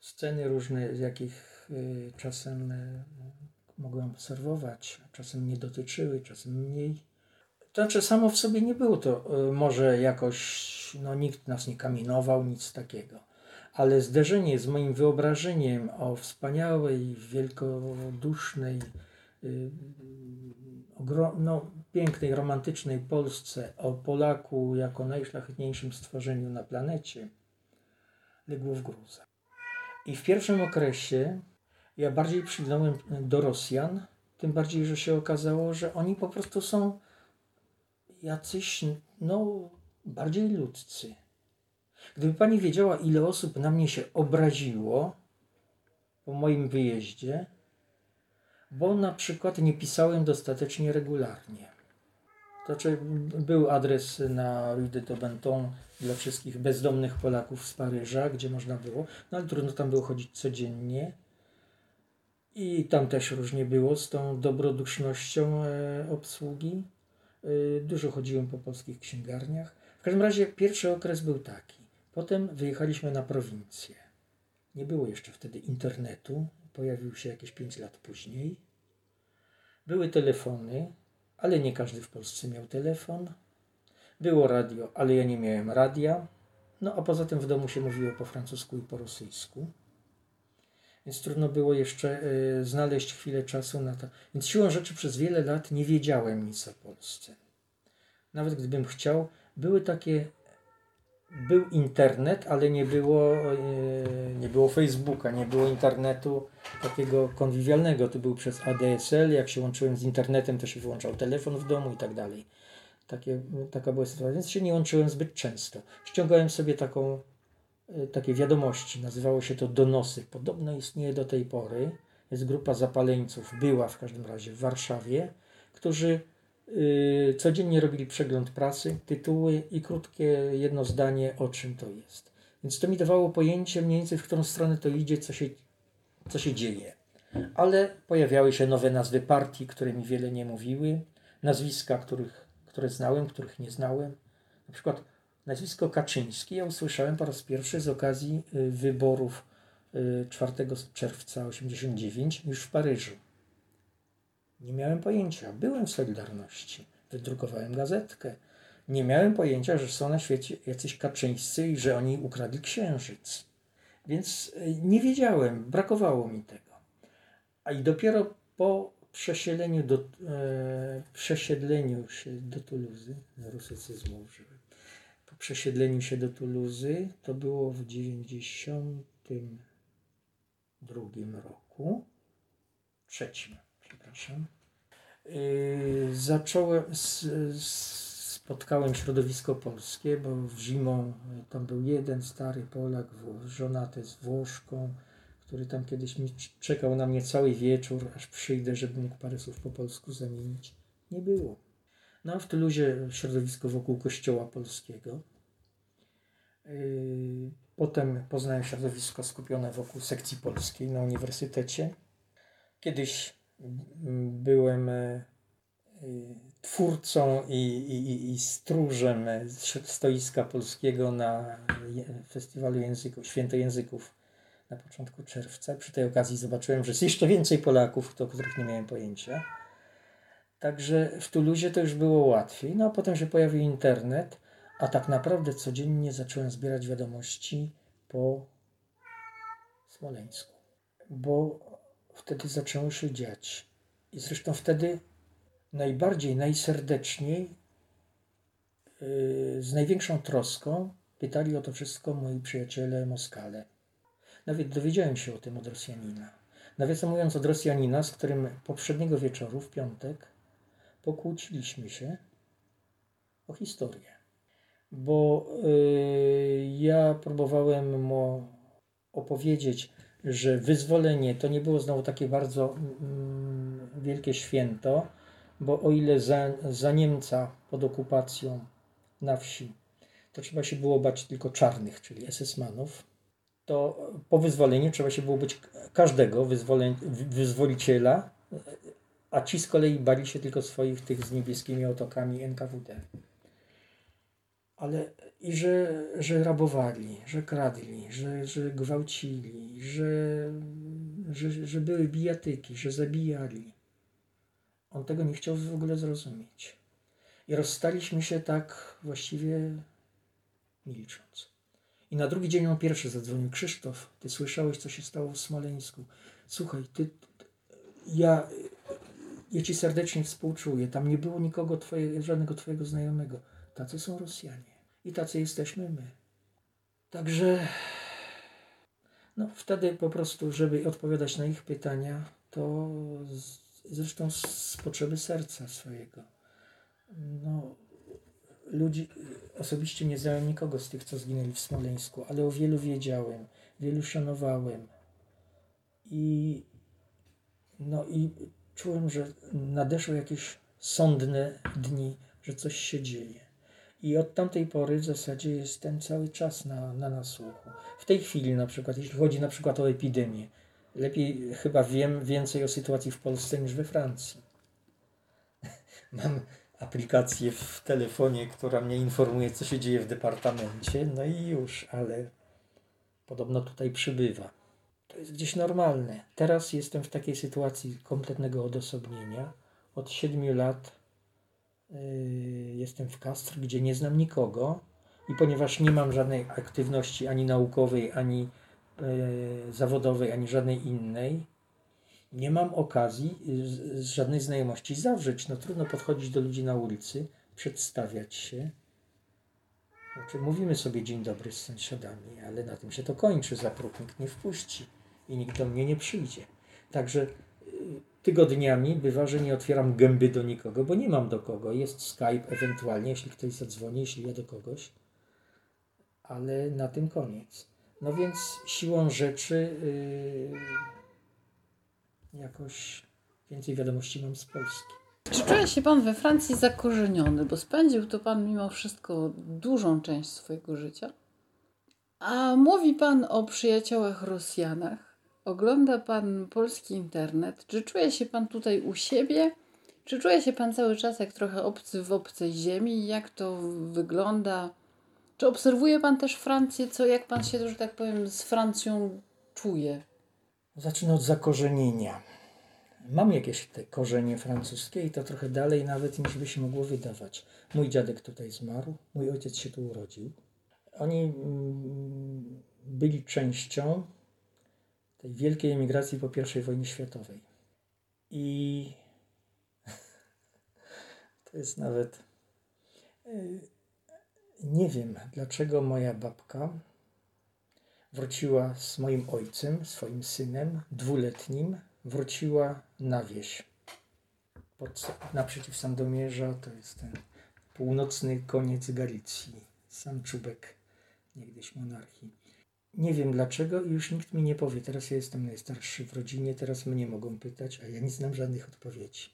sceny różne, z jakich y, czasem y, mogłem obserwować, czasem mnie dotyczyły, czasem mniej. To znaczy, samo w sobie nie było to y, może jakoś, no nikt nas nie kamienował, nic takiego. Ale zderzenie z moim wyobrażeniem o wspaniałej, wielkodusznej, no, pięknej, romantycznej Polsce, o Polaku jako najszlachetniejszym stworzeniu na planecie, legło w gruzach. I w pierwszym okresie ja bardziej przylgnąłem do Rosjan, tym bardziej, że się okazało, że oni po prostu są jacyś, no, bardziej ludzcy. Gdyby pani wiedziała, ile osób na mnie się obraziło po moim wyjeździe, bo na przykład nie pisałem dostatecznie regularnie. To znaczy, był adres na Rue de Tobenton dla wszystkich bezdomnych Polaków z Paryża, gdzie można było, no ale trudno tam było chodzić codziennie. I tam też różnie było z tą dobrodusznością e, obsługi. E, dużo chodziłem po polskich księgarniach. W każdym razie pierwszy okres był taki. Potem wyjechaliśmy na prowincję. Nie było jeszcze wtedy internetu, pojawił się jakieś 5 lat później. Były telefony, ale nie każdy w Polsce miał telefon. Było radio, ale ja nie miałem radia. No a poza tym w domu się mówiło po francusku i po rosyjsku. Więc trudno było jeszcze y, znaleźć chwilę czasu na to. Więc siłą rzeczy przez wiele lat nie wiedziałem nic o Polsce. Nawet gdybym chciał, były takie był internet, ale nie było, e, nie było Facebooka, nie było internetu takiego konwiwialnego. To był przez ADSL. Jak się łączyłem z internetem, to się wyłączał telefon w domu i tak dalej. Takie, taka była sytuacja, więc się nie łączyłem zbyt często. Ściągałem sobie taką, e, takie wiadomości, nazywało się to donosy. Podobno istnieje do tej pory. Jest grupa zapaleńców, była w każdym razie w Warszawie, którzy Yy, codziennie robili przegląd prasy, tytuły i krótkie jedno zdanie, o czym to jest. Więc to mi dawało pojęcie mniej więcej, w którą stronę to idzie, co się, co się dzieje. Ale pojawiały się nowe nazwy partii, które mi wiele nie mówiły, nazwiska, których, które znałem, których nie znałem. Na przykład nazwisko Kaczyński ja usłyszałem po raz pierwszy z okazji y, wyborów 4 y, czerwca 89 już w Paryżu. Nie miałem pojęcia. Byłem w Solidarności. Wydrukowałem gazetkę. Nie miałem pojęcia, że są na świecie jacyś kaczyńscy i że oni ukradli księżyc. Więc e, nie wiedziałem, brakowało mi tego. A i dopiero po przesiedleniu, do, e, przesiedleniu się do Tuluzy, rusycyzmu użyłem, przesiedleniu się do Tuluzy, to było w 92 roku, trzecim przepraszam, yy, zacząłem, spotkałem środowisko polskie, bo w zimą y, tam był jeden stary Polak, żonaty z Włoszką, który tam kiedyś mi czekał na mnie cały wieczór, aż przyjdę, żeby mógł parę słów po polsku zamienić. Nie było. No a w Tuluzie środowisko wokół kościoła polskiego. Y, potem poznałem środowisko skupione wokół sekcji polskiej na uniwersytecie. Kiedyś mm, byłem y, twórcą i, i, i stróżem stoiska polskiego na Festiwalu Języków, Świętojęzyków na początku czerwca. Przy tej okazji zobaczyłem, że jest jeszcze więcej Polaków, o których nie miałem pojęcia. Także w Tuluzie to już było łatwiej. No a potem się pojawił internet, a tak naprawdę codziennie zacząłem zbierać wiadomości po Smoleńsku. Bo wtedy zaczęło się dziać. I zresztą wtedy najbardziej, najserdeczniej, yy, z największą troską pytali o to wszystko moi przyjaciele Moskale. Nawet dowiedziałem się o tym od Rosjanina. Nawiasem mówiąc od Rosjanina, z którym poprzedniego wieczoru, w piątek, pokłóciliśmy się o historię. Bo yy, ja próbowałem mu opowiedzieć, że wyzwolenie to nie było znowu takie bardzo mm, wielkie święto, bo o ile za, za Niemca pod okupacją na wsi to trzeba się było bać tylko czarnych, czyli SS-manów, to po wyzwoleniu trzeba się było być każdego wyzwoliciela, a ci z kolei bali się tylko swoich tych z niebieskimi otokami NKWD. Ale i że, że rabowali, że kradli, że, że gwałcili, że, że, że były bijatyki, że zabijali. On tego nie chciał w ogóle zrozumieć. I rozstaliśmy się tak właściwie milcząc. I na drugi dzień on pierwszy zadzwonił. Krzysztof, ty słyszałeś, co się stało w Smoleńsku. Słuchaj, ty, ja, ja ci serdecznie współczuję. Tam nie było nikogo, twoje, żadnego twojego znajomego. Tacy są Rosjanie. I tacy jesteśmy my. Także no, wtedy po prostu, żeby odpowiadać na ich pytania, to z, zresztą z potrzeby serca swojego. No, ludzi, osobiście nie znałem nikogo z tych, co zginęli w Smoleńsku, ale o wielu wiedziałem, wielu szanowałem. I, no i czułem, że nadeszły jakieś sądne dni, że coś się dzieje. I od tamtej pory w zasadzie jestem cały czas na, na nasłuchu. W tej chwili na przykład, jeśli chodzi na przykład o epidemię, lepiej chyba wiem więcej o sytuacji w Polsce niż we Francji. *laughs* Mam aplikację w telefonie, która mnie informuje, co się dzieje w departamencie, no i już, ale podobno tutaj przybywa. To jest gdzieś normalne. Teraz jestem w takiej sytuacji kompletnego odosobnienia. Od siedmiu lat jestem w Kastr, gdzie nie znam nikogo i ponieważ nie mam żadnej aktywności ani naukowej, ani yy, zawodowej, ani żadnej innej, nie mam okazji z, z żadnej znajomości zawrzeć. No trudno podchodzić do ludzi na ulicy, przedstawiać się. Znaczy, mówimy sobie dzień dobry z sąsiadami, ale na tym się to kończy. Za próg nikt nie wpuści i nikt do mnie nie przyjdzie. Także y, tygodniami bywa, że nie otwieram gęby do nikogo, bo nie mam do kogo. Jest Skype ewentualnie, jeśli ktoś zadzwoni, jeśli ja do kogoś, ale na tym koniec. No więc siłą rzeczy. Yy, jakoś więcej wiadomości mam z Polski. Czy czuje się Pan we Francji zakorzeniony, bo spędził to Pan mimo wszystko dużą część swojego życia? A mówi Pan o przyjaciołach Rosjanach, ogląda Pan polski internet. Czy czuje się Pan tutaj u siebie? Czy czuje się Pan cały czas jak trochę obcy w obcej ziemi? Jak to wygląda? Czy obserwuje Pan też Francję? Co, jak Pan się, że tak powiem, z Francją czuje? Zacznę od zakorzenienia. Mam jakieś te korzenie francuskie i to trochę dalej nawet niż by się mogło wydawać. Mój dziadek tutaj zmarł, mój ojciec się tu urodził. Oni mm, byli częścią tej wielkiej emigracji po I wojnie światowej. I *laughs* to jest nawet. Y, nie wiem, dlaczego moja babka wróciła z moim ojcem, swoim synem, dwuletnim, wróciła na wieś. Pod, naprzeciw Sandomierza, to jest ten północny koniec Galicji, sam czubek niegdyś monarchii. Nie wiem dlaczego i już nikt mi nie powie. Teraz ja jestem najstarszy w rodzinie, teraz mnie mogą pytać, a ja nie znam żadnych odpowiedzi.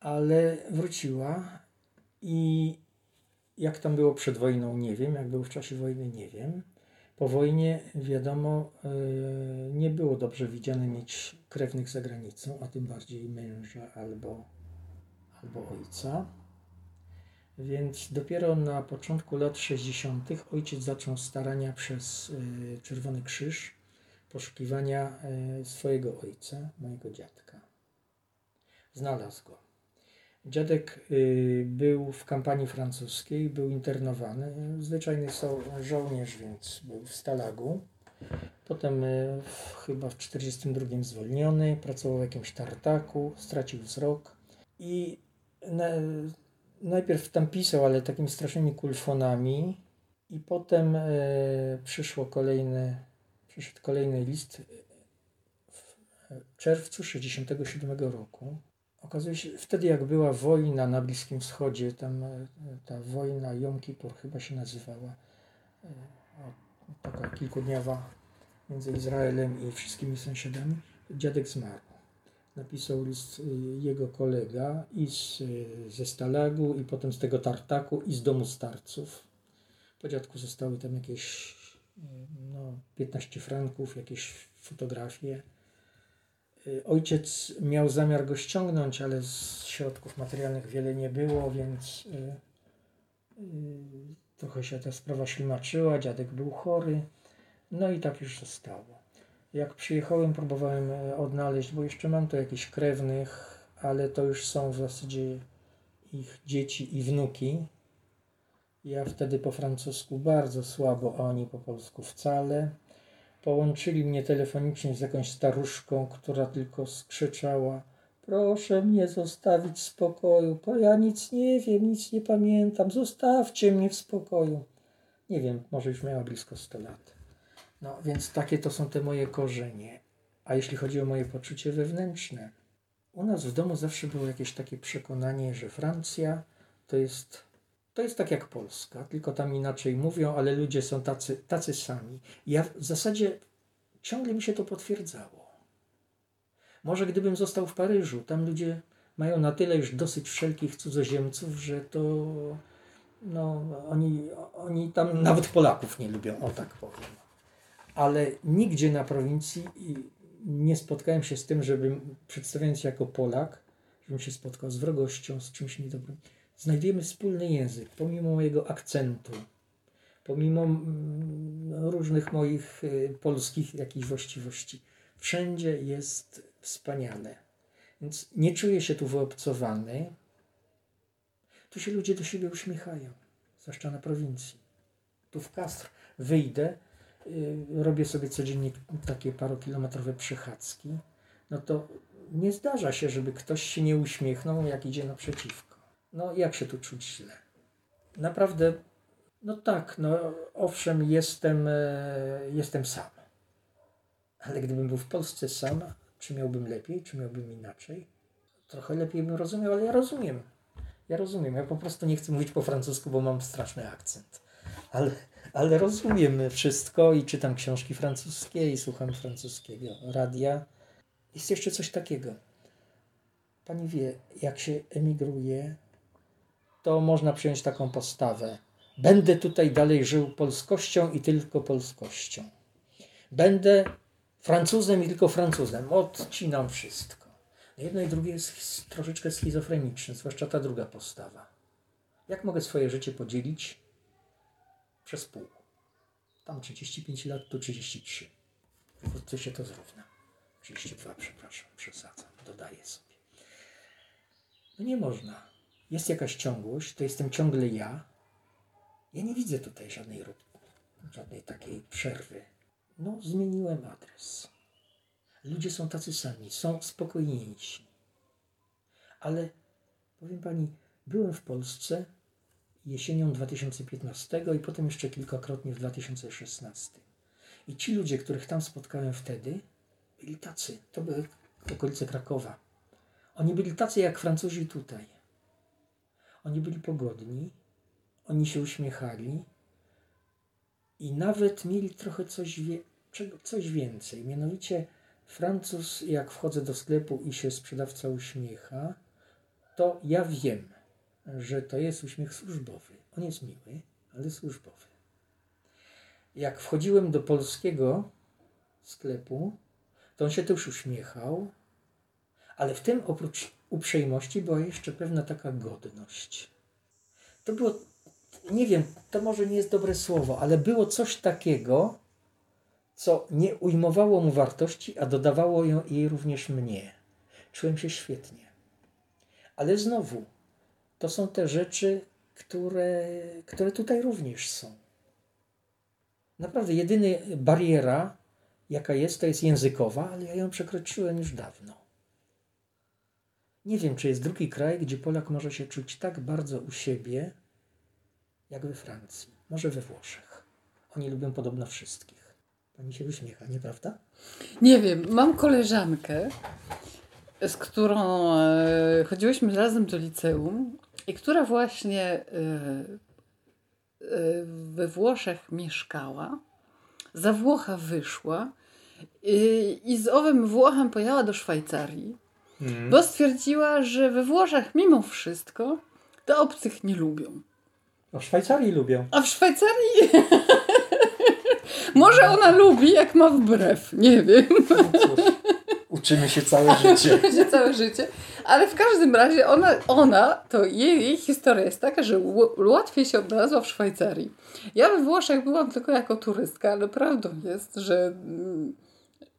Ale wróciła i jak tam było przed wojną, nie wiem. Jak było w czasie wojny, nie wiem. Po wojnie, wiadomo, e, nie było dobrze widziane mieć krewnych za granicą, a tym bardziej męża albo, albo ojca. Więc dopiero na początku lat 60. ojciec zaczął starania przez e, Czerwony Krzyż poszukiwania e, swojego ojca, mojego dziadka. Znalazł go. Dziadek y, był w kampanii francuskiej, był internowany. Zwyczajny żołnierz, więc był w Stalagu. Potem y, chyba w 1942 zwolniony, pracował w jakimś tartaku, stracił wzrok i najpierw tam pisał, ale takimi strasznymi kulfonami i potem y, przyszło kolejny, przyszedł kolejny list w czerwcu 1967 roku Okazuje się, wtedy jak była wojna na Bliskim Wschodzie, tam e, ta wojna Jom Kippur chyba się nazywała, e, taka kilkudniowa między Izraelem i wszystkimi sąsiadami, dziadek zmarł. Napisał list e, jego kolega i z, ze Stalagu, i potem z tego tartaku, i z domu starców. Po dziadku zostały tam jakieś no, 15 franków, jakieś fotografie Y, ojciec miał zamiar go ściągnąć, ale z środków materialnych wiele nie było, więc y, y, trochę się ta sprawa ślimaczyła. Dziadek był chory, no i tak już zostało. Jak przyjechałem, próbowałem e, odnaleźć, bo jeszcze mam tu jakichś krewnych, ale to już są w zasadzie ich dzieci i wnuki. Ja wtedy po francusku bardzo słabo, a oni po polsku wcale. Połączyli mnie telefonicznie z jakąś staruszką, która tylko skrzyczała Proszę mnie zostawić w spokoju, bo ja nic nie wiem, nic nie pamiętam, zostawcie mnie w spokoju. Nie wiem, może już miała blisko 100 lat. No więc takie to są te moje korzenie. A jeśli chodzi o moje poczucie wewnętrzne, u nas w domu zawsze było jakieś takie przekonanie, że Francja to jest to jest tak jak Polska, tylko tam inaczej mówią, ale ludzie są tacy, tacy sami. Ja w zasadzie ciągle mi się to potwierdzało. Może gdybym został w Paryżu, tam ludzie mają na tyle już dosyć wszelkich cudzoziemców, że to no, oni, oni tam nawet Polaków nie lubią, o tak powiem. Ale nigdzie na prowincji nie spotkałem się z tym, żebym przedstawiając się jako Polak, żebym się spotkał z wrogością, z czymś niedobrym znajdujemy wspólny język, pomimo mojego akcentu, pomimo mm, różnych moich y, polskich jakichś właściwości. Wszędzie jest wspaniale. Więc nie czuję się tu wyobcowany. Tu się ludzie do siebie uśmiechają, zwłaszcza na prowincji. Tu w Kastr wyjdę, robię sobie codziennie takie parokilometrowe przechadzki, no to nie zdarza się, żeby ktoś się nie uśmiechnął, jak idzie naprzeciwko. No, jak się tu czuć źle? Naprawdę, no tak, no owszem, jestem, e, jestem sam. Ale gdybym był w Polsce sam, czy miałbym lepiej, czy miałbym inaczej? Trochę lepiej bym rozumiał, ale ja rozumiem. Ja rozumiem. Ja po prostu nie chcę mówić po francusku, bo mam straszny akcent. Ale, ale rozumiem wszystko i czytam książki francuskie i słucham francuskiego radia. Jest jeszcze coś takiego. Pani wie, jak się emigruje, to można przyjąć taką postawę. Będę tutaj dalej żył polskością i tylko polskością. Będę Francuzem i tylko Francuzem. Odcinam wszystko. Jedno i drugie jest troszeczkę schizofreniczne, zwłaszcza ta druga postawa. Jak mogę swoje życie podzielić przez pół? Tam 35 lat, tu 33. Wkrótce się to zrówna. 32, przepraszam, przesadzam, dodaję sobie. No nie można jest jakaś ciągłość, to jestem ciągle ja. Ja nie widzę tutaj żadnej, żadnej takiej przerwy. No, zmieniłem adres. Ludzie są tacy sami, są spokojniejsi. Ale powiem pani, byłem w Polsce jesienią 2015 i potem jeszcze kilkakrotnie w 2016. I ci ludzie, których tam spotkałem wtedy, byli tacy. To były okolice Krakowa. Oni byli tacy jak Francuzi tutaj. Oni byli pogodni, oni się uśmiechali i nawet mieli trochę coś, wie, coś więcej. Mianowicie Francuz, jak wchodzę do sklepu i się sprzedawca uśmiecha, to ja wiem, że to jest uśmiech służbowy. On jest miły, ale służbowy. Jak wchodziłem do polskiego sklepu, to on się też uśmiechał, ale w tym oprócz uprzejmości była jeszcze pewna taka godność. To było, nie wiem, to może nie jest dobre słowo, ale było coś takiego, co nie ujmowało mu wartości, a dodawało jej również mnie. Czułem się świetnie. Ale znowu, to są te rzeczy, które, które tutaj również są. Naprawdę, jedyna bariera, jaka jest, to jest językowa, ale ja ją przekroczyłem już dawno. Nie wiem, czy jest drugi kraj, gdzie Polak może się czuć tak bardzo u siebie, jak we Francji. Może we Włoszech. Oni lubią podobno wszystkich. Pani się uśmiecha, nieprawda? Nie wiem. Mam koleżankę, z którą e, chodziłyśmy razem do liceum i która właśnie e, e, we Włoszech mieszkała. Za Włocha wyszła i, i z owym Włochem pojechała do Szwajcarii Mm. Bo stwierdziła, że we Włoszech mimo wszystko to obcych nie lubią. A w Szwajcarii lubią. A w Szwajcarii. *laughs* Może ona lubi, jak ma wbrew. Nie wiem. No uczymy się całe *laughs* życie. Uczymy się całe życie. Ale w każdym razie ona, ona to jej, jej historia jest taka, że łatwiej się odnalazła w Szwajcarii. Ja we Włoszech byłam tylko jako turystka, ale prawdą jest, że mm,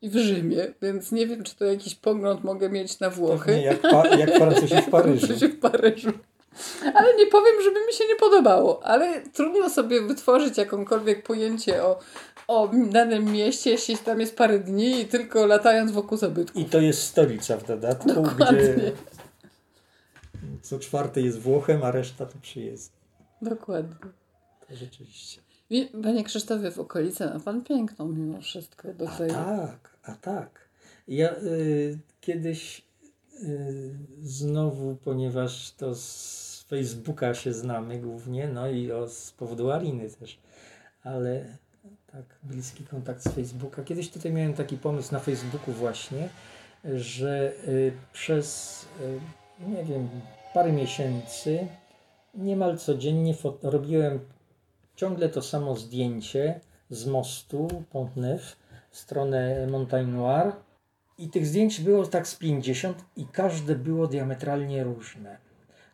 i w Rzymie, więc nie wiem, czy to jakiś pogląd mogę mieć na Włochy. Nie, jak, pa, jak Francuzi w *laughs* Paryżu. w Paryżu. Ale nie powiem, żeby mi się nie podobało, ale trudno sobie wytworzyć jakąkolwiek pojęcie o, o danym mieście, jeśli tam jest parę dni i tylko latając wokół zabytków. I to jest stolica w dodatku, Dokładnie. gdzie co czwarty jest Włochem, a reszta to przyjezdni. Dokładnie. To rzeczywiście. Panie Krzysztofie, w okolicy ma Pan piękną mimo wszystko. Do tej... A tak, a tak. Ja y, kiedyś y, znowu, ponieważ to z Facebooka się znamy głównie, no i o, z powodu Ariny też, ale tak, bliski kontakt z Facebooka. Kiedyś tutaj miałem taki pomysł na Facebooku właśnie, że y, przez, y, nie wiem, parę miesięcy niemal codziennie robiłem ciągle to samo zdjęcie z mostu Pont Neuf w stronę Montagne Noire i tych zdjęć było tak z 50 i każde było diametralnie różne.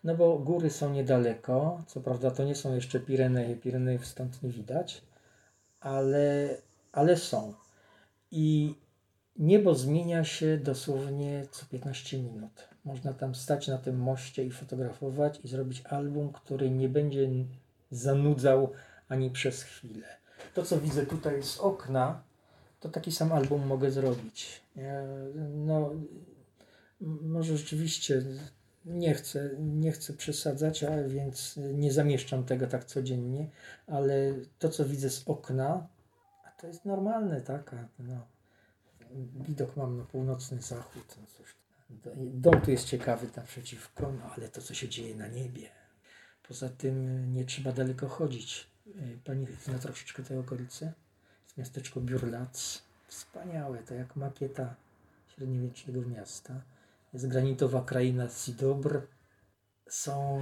No bo góry są niedaleko, co prawda to nie są jeszcze Pireneje, Pireneje stąd nie widać, ale, ale są. I niebo zmienia się dosłownie co 15 minut. Można tam stać na tym moście i fotografować i zrobić album, który nie będzie zanudzał ani przez chwilę. To, co widzę tutaj z okna, to taki sam album mogę zrobić. No, może rzeczywiście nie chcę, nie chcę przesadzać, a więc nie zamieszczam tego tak codziennie, ale to, co widzę z okna, a to jest normalne, tak? no, widok mam na północny zachód. No cóż, dom tu jest ciekawy naprzeciwko, no ale to, co się dzieje na niebie. Poza tym nie trzeba daleko chodzić. Y, pani zna troszeczkę tej okolicy. Jest miasteczko Biurlac. Wspaniałe, to jak makieta średniowiecznego miasta. Jest granitowa kraina Sidobr. Są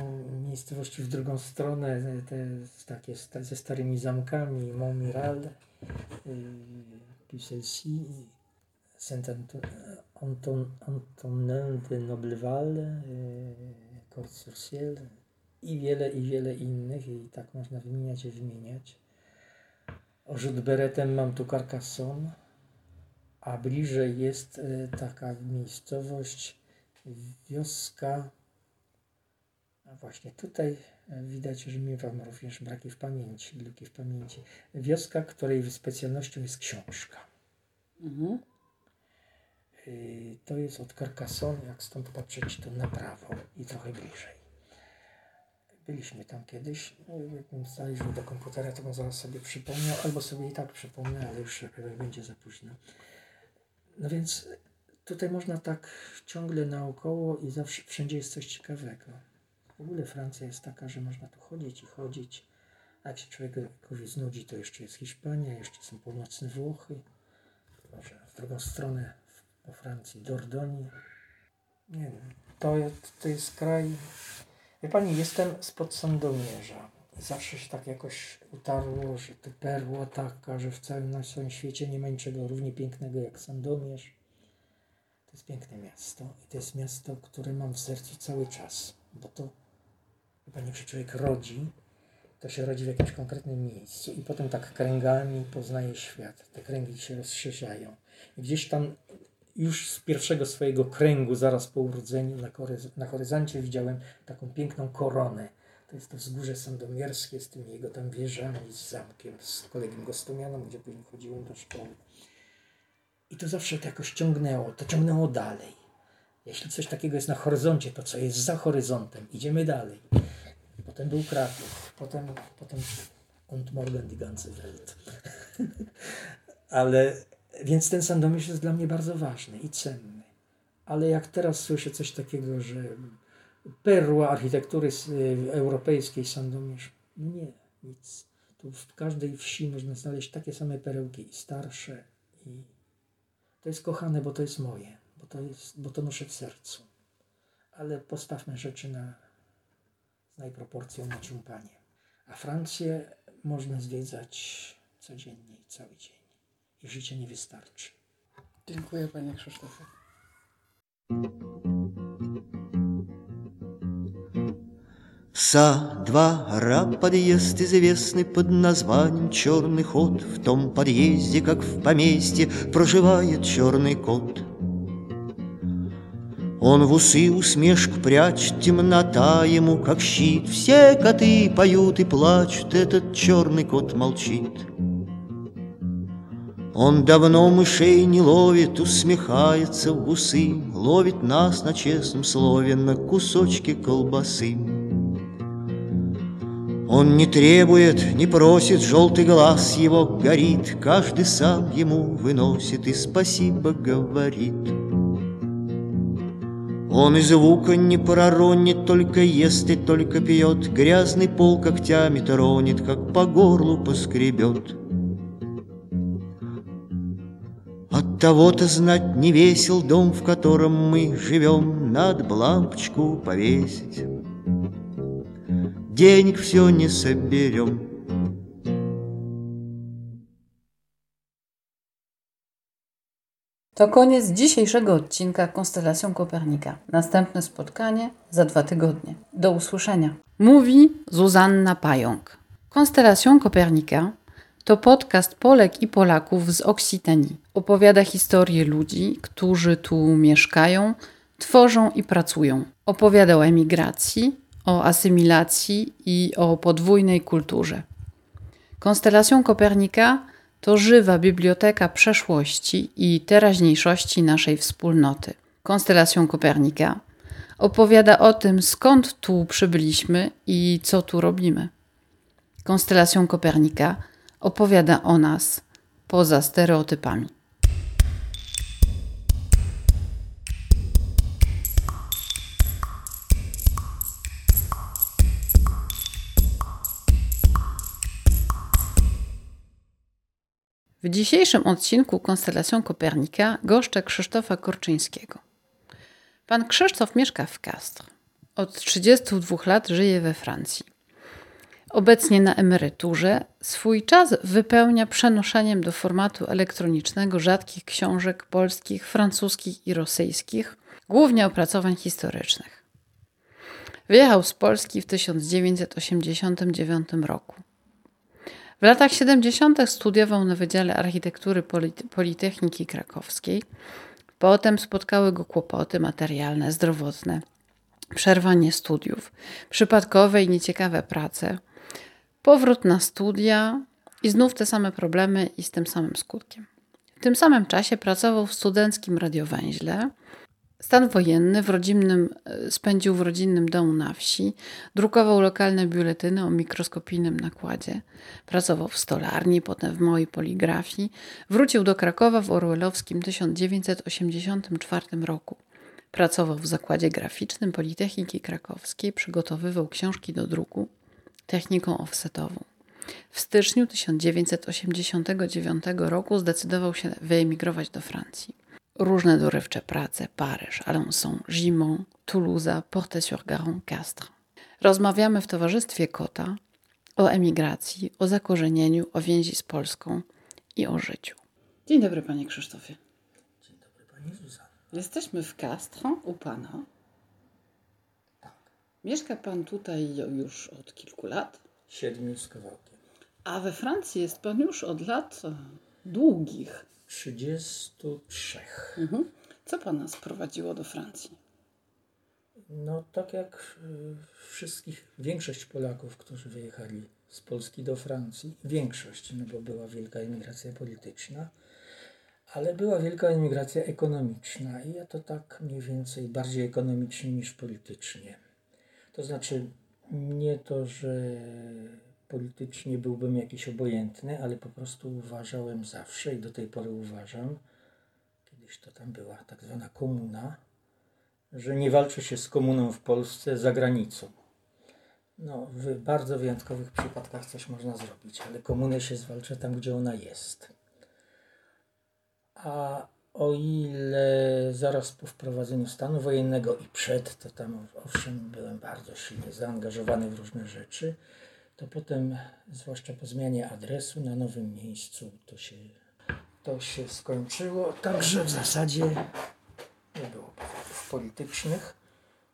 miejscowości w drugą stronę, te takie ze starymi zamkami, Montmiral, Pucelsi, Saint-Antonin de Nobleval, Corse-sur-Ciel, i wiele, i wiele innych, i tak można wymieniać i wymieniać. Rzut beretem mam tu Carcassonne, a bliżej jest e, taka miejscowość, wioska. A właśnie tutaj widać, że miewam również braki w pamięci, luki w pamięci. Wioska, której specjalnością jest książka. Mhm. E, to jest od Carcassonne, jak stąd patrzeć, to na prawo i trochę bliżej. Byliśmy tam kiedyś. No, jakbym staliśmy do komputera, to bym zaraz sobie przypomniał, albo sobie i tak przypomnę, ale już będzie za późno. No więc tutaj można tak ciągle naokoło i zawsze wszędzie jest coś ciekawego. W ogóle Francja jest taka, że można tu chodzić i chodzić. A jak się człowiekowi znudzi, to jeszcze jest Hiszpania, jeszcze są północne Włochy. Może w drugą stronę po Francji, Dordogne. Nie wiem, to jest, to jest kraj... Wie Pani, jestem spod Sandomierza. Zawsze się tak jakoś utarło, że to perła taka, że w całym naszym świecie nie ma niczego równie pięknego jak Sandomierz. To jest piękne miasto i to jest miasto, które mam w sercu cały czas, bo to, Pani, jak się człowiek rodzi, to się rodzi w jakimś konkretnym miejscu i potem tak kręgami poznaje świat. Te kręgi się rozszerzają. I gdzieś tam już z pierwszego swojego kręgu, zaraz po urodzeniu, na, na horyzoncie widziałem taką piękną koronę. To jest to wzgórze sandomierskie z tymi jego tam wieżami, z zamkiem, z kolegiem Gostomianem, gdzie później chodziłem do szkoły. I to zawsze to jakoś ciągnęło, to ciągnęło dalej. Jeśli coś takiego jest na horyzoncie, to co jest za horyzontem, idziemy dalej. Potem był Kraków, potem, potem und morgen die ganze Welt. Ale, więc ten Sandomierz jest dla mnie bardzo ważny i cenny. Ale jak teraz słyszę coś takiego, że perła architektury y, europejskiej Sandomierz, nie, nic. Tu w każdej wsi można znaleźć takie same perełki, starsze i to jest kochane, bo to jest moje, bo to, jest, bo to noszę w sercu. Ale postawmy rzeczy na, znaj proporcją ciumpanie. A Francję można zwiedzać codziennie i cały dzień. I życie nie wystarczy. Dziękuję panie Krzysztofie. Со двора подъезд известный под названием «Черный ход». В том подъезде, как в поместье, проживает черный кот. Он в усы усмешку прячет, темнота ему как щит. Все коты поют и плачут, этот черный кот молчит. Он давно мышей не ловит, усмехается в усы, Ловит нас на честном слове на кусочки колбасы. Он не требует, не просит, желтый глаз его горит, Каждый сам ему выносит и спасибо говорит. Он и звука не проронит, только ест и только пьет, Грязный пол когтями тронет, как по горлу поскребет. От того-то знать не весел дом, в котором мы живем, Надо бы лампочку повесить денег все не соберем. To koniec dzisiejszego odcinka Konstelacją Kopernika. Następne spotkanie za dwa tygodnie. Do usłyszenia. Mówi Zuzanna Pająk. Konstelacją Kopernika to podcast Polek i Polaków z Oksitanii. Opowiada historię ludzi, którzy tu mieszkają, tworzą i pracują. Opowiada o emigracji, o asymilacji i o podwójnej kulturze. Konstelacją Kopernika to żywa biblioteka przeszłości i teraźniejszości naszej wspólnoty. Konstelacją Kopernika opowiada o tym, skąd tu przybyliśmy i co tu robimy. Konstelacją Kopernika opowiada o nas poza stereotypami. W dzisiejszym odcinku Konstelacją Kopernika goszczę Krzysztofa Korczyńskiego. Pan Krzysztof mieszka w Castres. Od 32 lat żyje we Francji. Obecnie na emeryturze swój czas wypełnia przenoszeniem do formatu elektronicznego rzadkich książek polskich, francuskich i rosyjskich, głównie opracowań historycznych. Wyjechał z Polski w 1989 roku. W latach 70. studiował na Wydziale Architektury Politechniki Krakowskiej. Potem spotkały go kłopoty materialne, zdrowotne, przerwanie studiów, przypadkowe i nieciekawe prace, powrót na studia i znów te same problemy i z tym samym skutkiem. W tym samym czasie pracował w studenckim radiowęźle, Stan wojenny w rodzinnym, e, spędził w rodzinnym domu na wsi, drukował lokalne biuletyny o mikroskopijnym nakładzie, pracował w stolarni, potem w małej poligrafii, wrócił do Krakowa w orwellowskim 1984 roku. Pracował w zakładzie graficznym Politechniki Krakowskiej, przygotowywał książki do druku techniką offsetową. W styczniu 1989 roku zdecydował się wyemigrować do Francji. Różne dorywcze prace Paryż, Alençon, Gimont, Toulouse, Porte-sur-Garonne, Castres. Rozmawiamy w towarzystwie Kota o emigracji, o zakorzenieniu, o więzi z Polską i o życiu. Dzień dobry, panie Krzysztofie. Dzień dobry, pani Zuzanna. Jesteśmy w Castres u pana. Tak, Mieszka pan tutaj już od kilku lat, siedmiu z kawałkiem. a we Francji jest pan już od lat długich. 33. Mhm. Co pana sprowadziło do Francji? No tak jak y, wszystkich, większość Polaków, którzy wyjechali z Polski do Francji, większość, no bo była wielka emigracja polityczna, ale była wielka emigracja ekonomiczna i ja to tak mniej więcej bardziej ekonomicznie niż politycznie. To znaczy nie to, że politycznie byłbym jakiś obojętny, ale po prostu uważałem zawsze i do tej pory uważam, kiedyś to tam była tak zwana komuna, że nie walczy się z komuną w Polsce za granicą. No, w bardzo wyjątkowych przypadkach coś można zrobić, ale komunę się zwalcza tam, gdzie ona jest. A o ile zaraz po wprowadzeniu stanu wojennego i przed, to tam owszem byłem bardzo silnie zaangażowany w różne rzeczy, to potem, zwłaszcza po zmianie adresu na nowym miejscu, to się, to się skończyło. Także w zasadzie nie było powodów politycznych.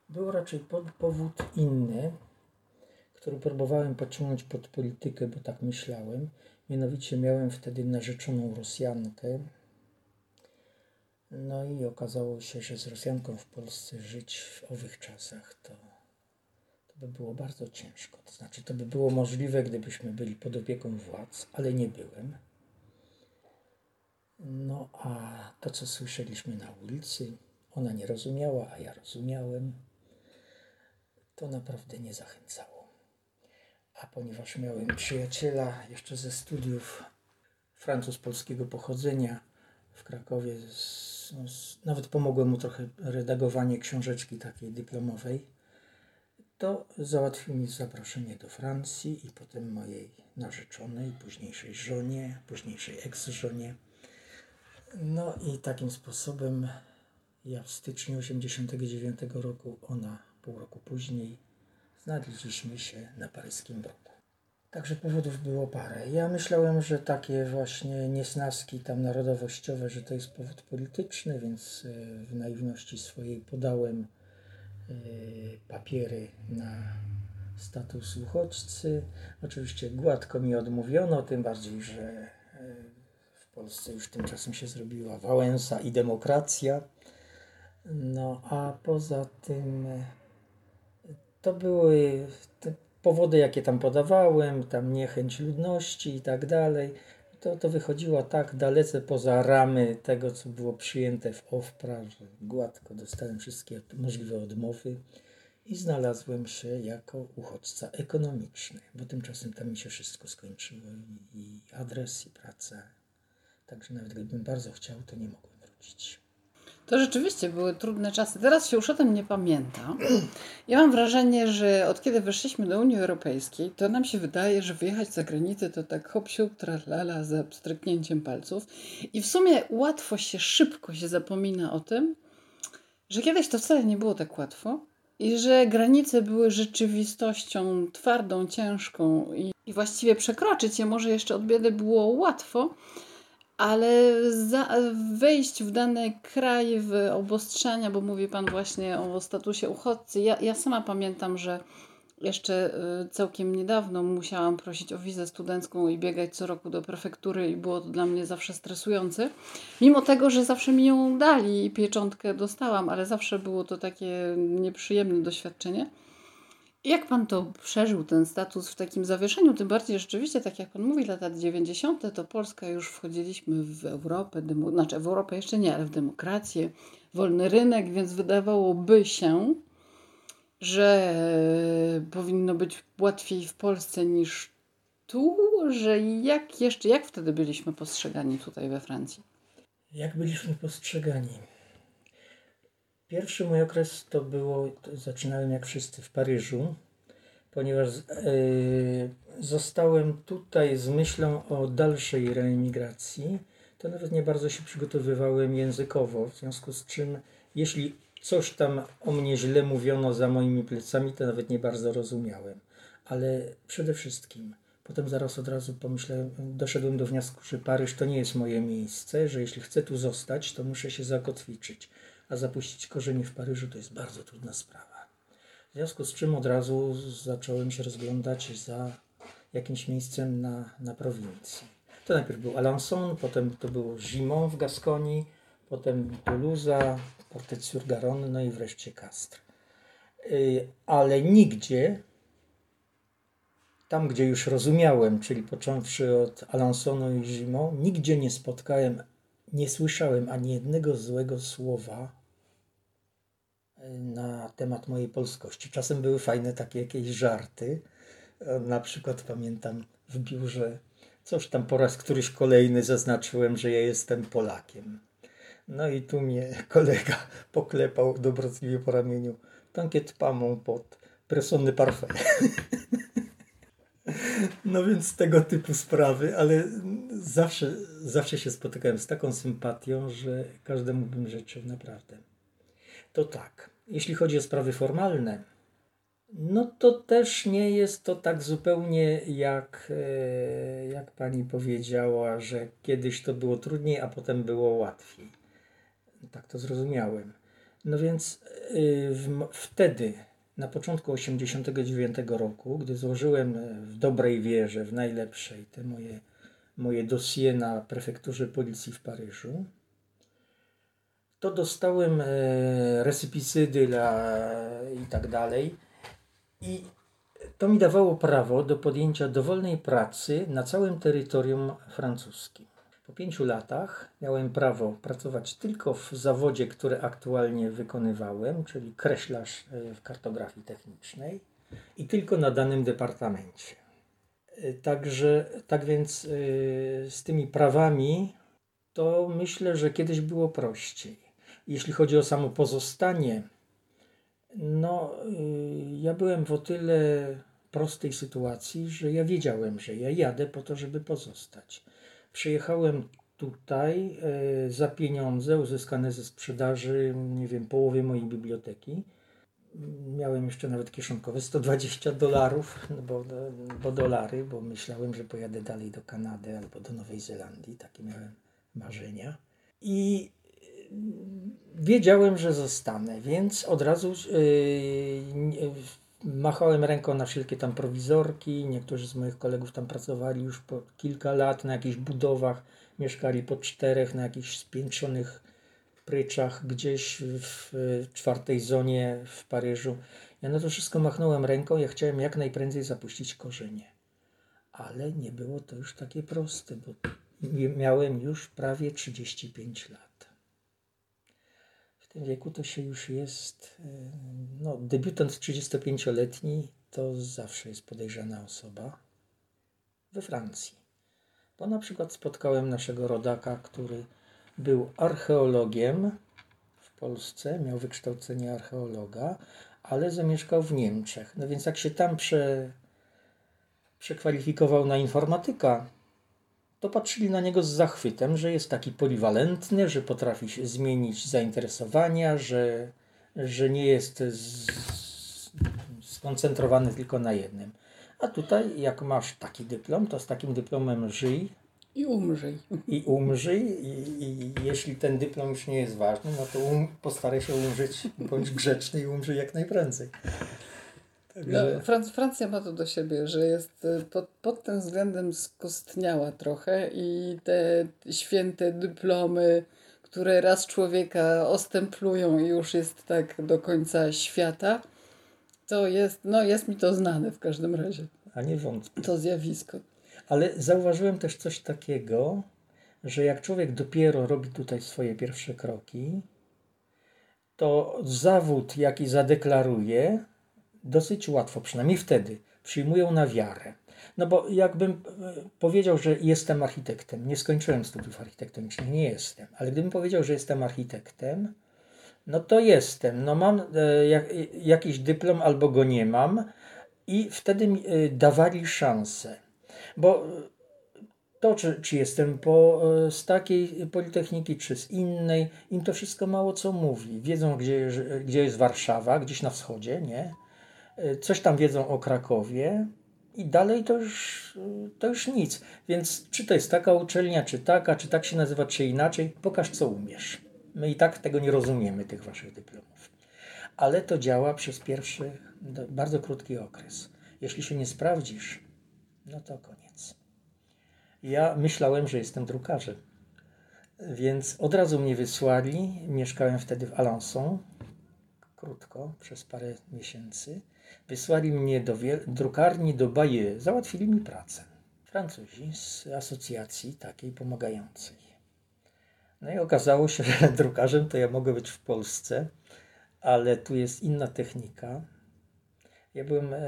Był raczej po- powód inny, który próbowałem podciągnąć pod politykę, bo tak myślałem. Mianowicie miałem wtedy narzeczoną Rosjankę. No i okazało się, że z Rosjanką w Polsce żyć w owych czasach to, to by było bardzo ciężko. To znaczy, to by było możliwe, gdybyśmy byli pod opieką władz, ale nie byłem. No a to, co słyszeliśmy na ulicy, ona nie rozumiała, a ja rozumiałem, to naprawdę nie zachęcało. A ponieważ miałem przyjaciela jeszcze ze studiów Francuz polskiego pochodzenia w Krakowie, z, z, nawet pomogłem mu trochę redagowanie książeczki takiej dyplomowej, to załatwił mi zaproszenie do Francji i potem mojej narzeczonej, późniejszej żonie, późniejszej ex-żonie. No i takim sposobem ja w styczniu 1989 roku, ona pół roku później, znaleźliśmy się na paryskim bloku. Także powodów było parę. Ja myślałem, że takie właśnie niesnaski tam narodowościowe, że to jest powód polityczny, więc e, w naiwności swojej podałem papiery na status uchodźcy. Oczywiście gładko mi odmówiono, tym bardziej, że e, w Polsce już tymczasem się zrobiła Wałęsa i demokracja. No a poza tym e, to były powody, jakie tam podawałem, tam niechęć ludności i tak dalej. To, to wychodziło tak dalece poza ramy tego, co było przyjęte w OFPRA, że gładko dostałem wszystkie możliwe odmowy i znalazłem się jako uchodźca ekonomiczny, bo tymczasem tam mi się wszystko skończyło i adres, i praca. Także nawet gdybym bardzo chciał, to nie mogłem wrócić. To rzeczywiście były trudne czasy. Teraz się już o tym nie pamięta. Ja mam wrażenie, że od kiedy weszliśmy do Unii Europejskiej, to nam się wydaje, że wyjechać za granicę to tak hop siup, tralala, za stryknięciem palców. I w sumie łatwo się, szybko się zapomina o tym, że kiedyś to wcale nie było tak łatwo i że granice były rzeczywistością twardą, ciężką i, i właściwie przekroczyć je może jeszcze od biedy było łatwo, ale za, wejść w dany kraj, w obostrzenia, bo mówi Pan właśnie o statusie uchodźcy. Ja, ja sama pamiętam, że jeszcze y, całkiem niedawno musiałam prosić o wizę studencką i biegać co roku do prefektury i było to dla mnie zawsze stresujące. Mimo tego, że zawsze mi ją dali i pieczątkę dostałam, ale zawsze było to takie nieprzyjemne doświadczenie. Jak pan to przeżył, ten status w takim zawieszeniu? Tym bardziej rzeczywiście, tak jak pan mówi, lata 90. to Polska już wchodziliśmy w Europę, demo, znaczy w Europę jeszcze nie, ale w demokrację, wolny rynek, więc wydawałoby się, że powinno być łatwiej w Polsce niż tu, że jak jeszcze, jak wtedy byliśmy postrzegani tutaj we Francji? Jak byliśmy postrzegani? Pierwszy mój okres to było, to zaczynałem jak wszyscy w Paryżu, ponieważ yy, zostałem tutaj z myślą o dalszej reemigracji. To nawet nie bardzo się przygotowywałem językowo, w związku z czym, jeśli coś tam o mnie źle mówiono za moimi plecami, to nawet nie bardzo rozumiałem. Ale przede wszystkim, potem zaraz od razu pomyślałem, doszedłem do wniosku, że Paryż to nie jest moje miejsce, że jeśli chcę tu zostać, to muszę się zakotwiczyć a zapuścić korzenie w Paryżu to jest bardzo trudna sprawa. W związku z czym od razu zacząłem się rozglądać za jakimś miejscem na, na prowincji. To najpierw był Alençon, potem to było Gimont w Gaskonii, potem Toulouse, Portet-sur-Garonne, no i wreszcie Castres. Yy, ale nigdzie, tam gdzie już rozumiałem, czyli począwszy od Alençonu i Gimont, nigdzie nie spotkałem nie słyszałem ani jednego złego słowa e, na temat mojej polskości. Czasem były fajne takie jakieś żarty. E, na przykład pamiętam w biurze, coś tam po raz któryś kolejny zaznaczyłem, że ja jestem Polakiem. No i tu mnie *laughs* kolega poklepał dobrotliwie po ramieniu. Tankiet pamą pod presonny parfait. *laughs* No więc tego typu sprawy, ale zawsze, zawsze się spotykałem z taką sympatią, że każdemu bym życzył naprawdę. To tak, jeśli chodzi o sprawy formalne, no to też nie jest to tak zupełnie jak, e, jak pani powiedziała, że kiedyś to było trudniej, a potem było łatwiej. Tak to zrozumiałem. No więc e, w, wtedy na początku 1989 roku, gdy złożyłem e, w dobrej wierze, w najlepszej, te moje, moje dosie na prefekturze policji w Paryżu, to dostałem e, resypicydy i tak dalej. I to mi dawało prawo do podjęcia dowolnej pracy na całym terytorium francuskim. Po pięciu latach miałem prawo pracować tylko w zawodzie, który aktualnie wykonywałem, czyli kreślarz e, w kartografii technicznej i tylko na danym departamencie. E, także, tak więc e, z tymi prawami to myślę, że kiedyś było prościej. Jeśli chodzi o samo pozostanie, no ja byłem w o tyle prostej sytuacji, że ja wiedziałem, że ja jadę po to, żeby pozostać. Przyjechałem tutaj e, za pieniądze uzyskane ze sprzedaży, nie wiem, połowy mojej biblioteki. Miałem jeszcze nawet kieszonkowe 120 dolarów, no bo, bo dolary, bo myślałem, że pojadę dalej do Kanady albo do Nowej Zelandii. Takie miałem marzenia. I e, wiedziałem, że zostanę, więc od razu yy, machałem ręką na wszelkie tam prowizorki. Niektórzy z moich kolegów tam pracowali już po kilka lat na jakichś budowach, mieszkali po czterech na jakichś spiętrzonych pryczach gdzieś w czwartej zonie w Paryżu. Ja na to wszystko machnąłem ręką, ja chciałem jak najprędzej zapuścić korzenie. Ale nie było to już takie proste, bo miałem już prawie 35 lat tym wieku to się już jest, e, no, debiutant 35-letni to zawsze jest podejrzana osoba we Francji. Bo na przykład spotkałem naszego rodaka, który był archeologiem w Polsce, miał wykształcenie archeologa, ale zamieszkał w Niemczech. No więc jak się tam prze, przekwalifikował na informatyka, to patrzyli na niego z zachwytem, że jest taki poliwalentny, że potrafi się zmienić zainteresowania, że, że nie jest z, skoncentrowany tylko na jednym. A tutaj, jak masz taki dyplom, to z takim dyplomem żyj. I umrzyj. I umrzyj. I, i jeśli ten dyplom już nie jest ważny, no to um, postaraj się umrzeć, bądź grzeczny i umrzyj jak najprędzej. Także... No, Francja ma to do siebie, że jest y, pod, pod tym względem skostniała trochę i te święte dyplomy, które raz człowieka ostemplują i już jest tak do końca świata, to jest, no jest mi to znane w każdym razie. A nie wątpię. To zjawisko. Ale zauważyłem też coś takiego, że jak człowiek dopiero robi tutaj swoje pierwsze kroki, to zawód, jaki zadeklaruje, dosyć łatwo, przynajmniej wtedy, przyjmują na wiarę. No bo jakbym e, powiedział, że jestem architektem, nie skończyłem studiów architektonicznych, nie jestem, ale gdybym powiedział, że jestem architektem, no to jestem. No mam e, jak, jakiś dyplom albo go nie mam i wtedy mi e, dawali szansę. Bo to, czy, czy jestem po, e, z takiej politechniki, czy z innej, im to wszystko mało co mówi. Wiedzą, gdzie, gdzie jest Warszawa, gdzieś na wschodzie, nie? E, coś tam wiedzą o Krakowie i dalej to już, to już nic. Więc czy to jest taka uczelnia, czy taka, czy tak się nazywa, czy inaczej, pokaż co umiesz. My i tak tego nie rozumiemy, tych waszych dyplomów. Ale to działa przez pierwszy, bardzo krótki okres. Jeśli się nie sprawdzisz, no to koniec. Ja myślałem, że jestem drukarzem. Więc od razu mnie wysłali. Mieszkałem wtedy w Alençon, krótko, przez parę miesięcy. Wysłali mnie do drukarni do Bayeux. Załatwili mi pracę. Francuzi z asocjacji takiej pomagającej. No i okazało się, *laughs* że drukarzem to ja mogę być w Polsce, ale tu jest inna technika. Ja byłem, e,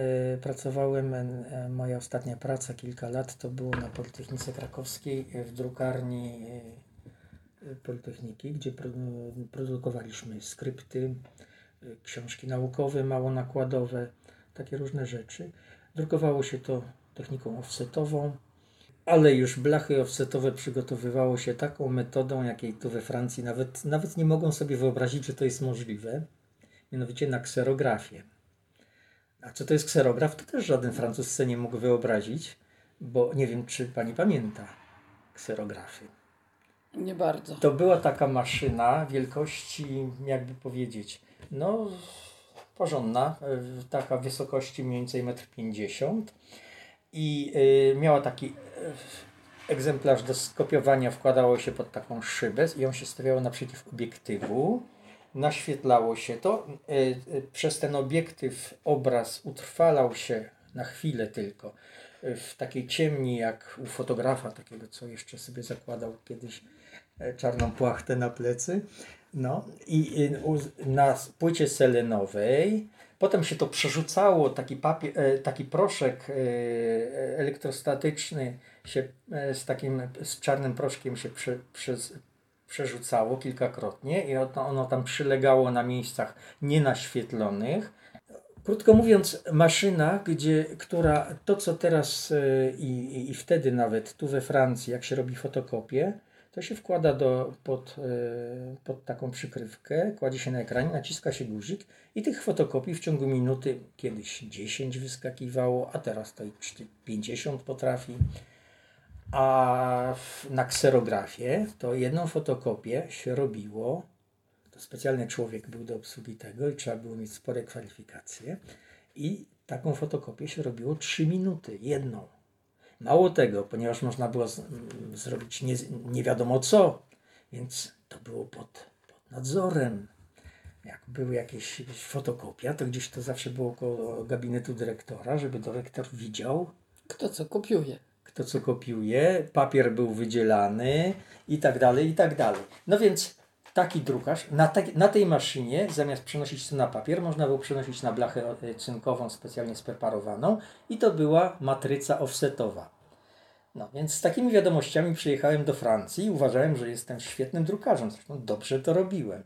pracowałem, e, moja ostatnia praca, kilka lat, to było na Politechnice Krakowskiej e, w drukarni Politechniki, gdzie produkowaliśmy skrypty, książki naukowe, mało nakładowe, takie różne rzeczy. Drukowało się to techniką offsetową, ale już blachy offsetowe przygotowywało się taką metodą, jakiej tu we Francji nawet, nawet nie mogą sobie wyobrazić, że to jest możliwe, mianowicie na kserografię. A co to jest kserograf, to też żaden Francuz sobie nie mógł wyobrazić, bo nie wiem, czy pani pamięta kserografy. Nie bardzo. To była taka maszyna wielkości, jakby powiedzieć, no porządna, taka wysokości mniej więcej 1,50 m i y, miała taki y, egzemplarz do skopiowania, wkładało się pod taką szybę i on się stawiało naprzeciw obiektywu naświetlało się to. E, e, przez ten obiektyw obraz utrwalał się na chwilę tylko e, w takiej ciemni, jak u fotografa, takiego, co jeszcze sobie zakładał kiedyś czarną płachtę na plecy. No i na płycie selenowej Potem się to przerzucało, taki, papier, taki proszek elektrostatyczny się z takim z czarnym proszkiem się prze, przez, przerzucało kilkakrotnie i ono tam przylegało na miejscach nienaświetlonych. Krótko mówiąc, maszyna, gdzie, która to co teraz e, i, i wtedy nawet tu we Francji, jak się robi fotokopię, to się wkłada do, pod, e, pod taką przykrywkę, kładzie się na ekranie, naciska się guzik i tych fotokopii w ciągu minuty kiedyś 10 wyskakiwało, a teraz to 50 potrafi. A na kserografię to jedną fotokopię się robiło, to specjalny człowiek był do obsługi tego i trzeba było mieć spore kwalifikacje i taką fotokopię się robiło 3 minuty, jedną. Mało tego, ponieważ można było z, m, zrobić nie, nie wiadomo co, więc to było pod, pod nadzorem. Jak były jakieś, jakieś fotokopia, to gdzieś to zawsze było koło gabinetu dyrektora, żeby dyrektor widział. Kto co kopiuje to co kopiuje, papier był wydzielany i tak dalej, i tak dalej. No więc taki drukarz na, te, na tej maszynie zamiast przenosić to na papier, można było przenosić na blachę cynkową specjalnie spreparowaną i to była matryca offsetowa. No więc z takimi wiadomościami przyjechałem do Francji i uważałem, że jestem świetnym drukarzem. Zresztą dobrze to robiłem.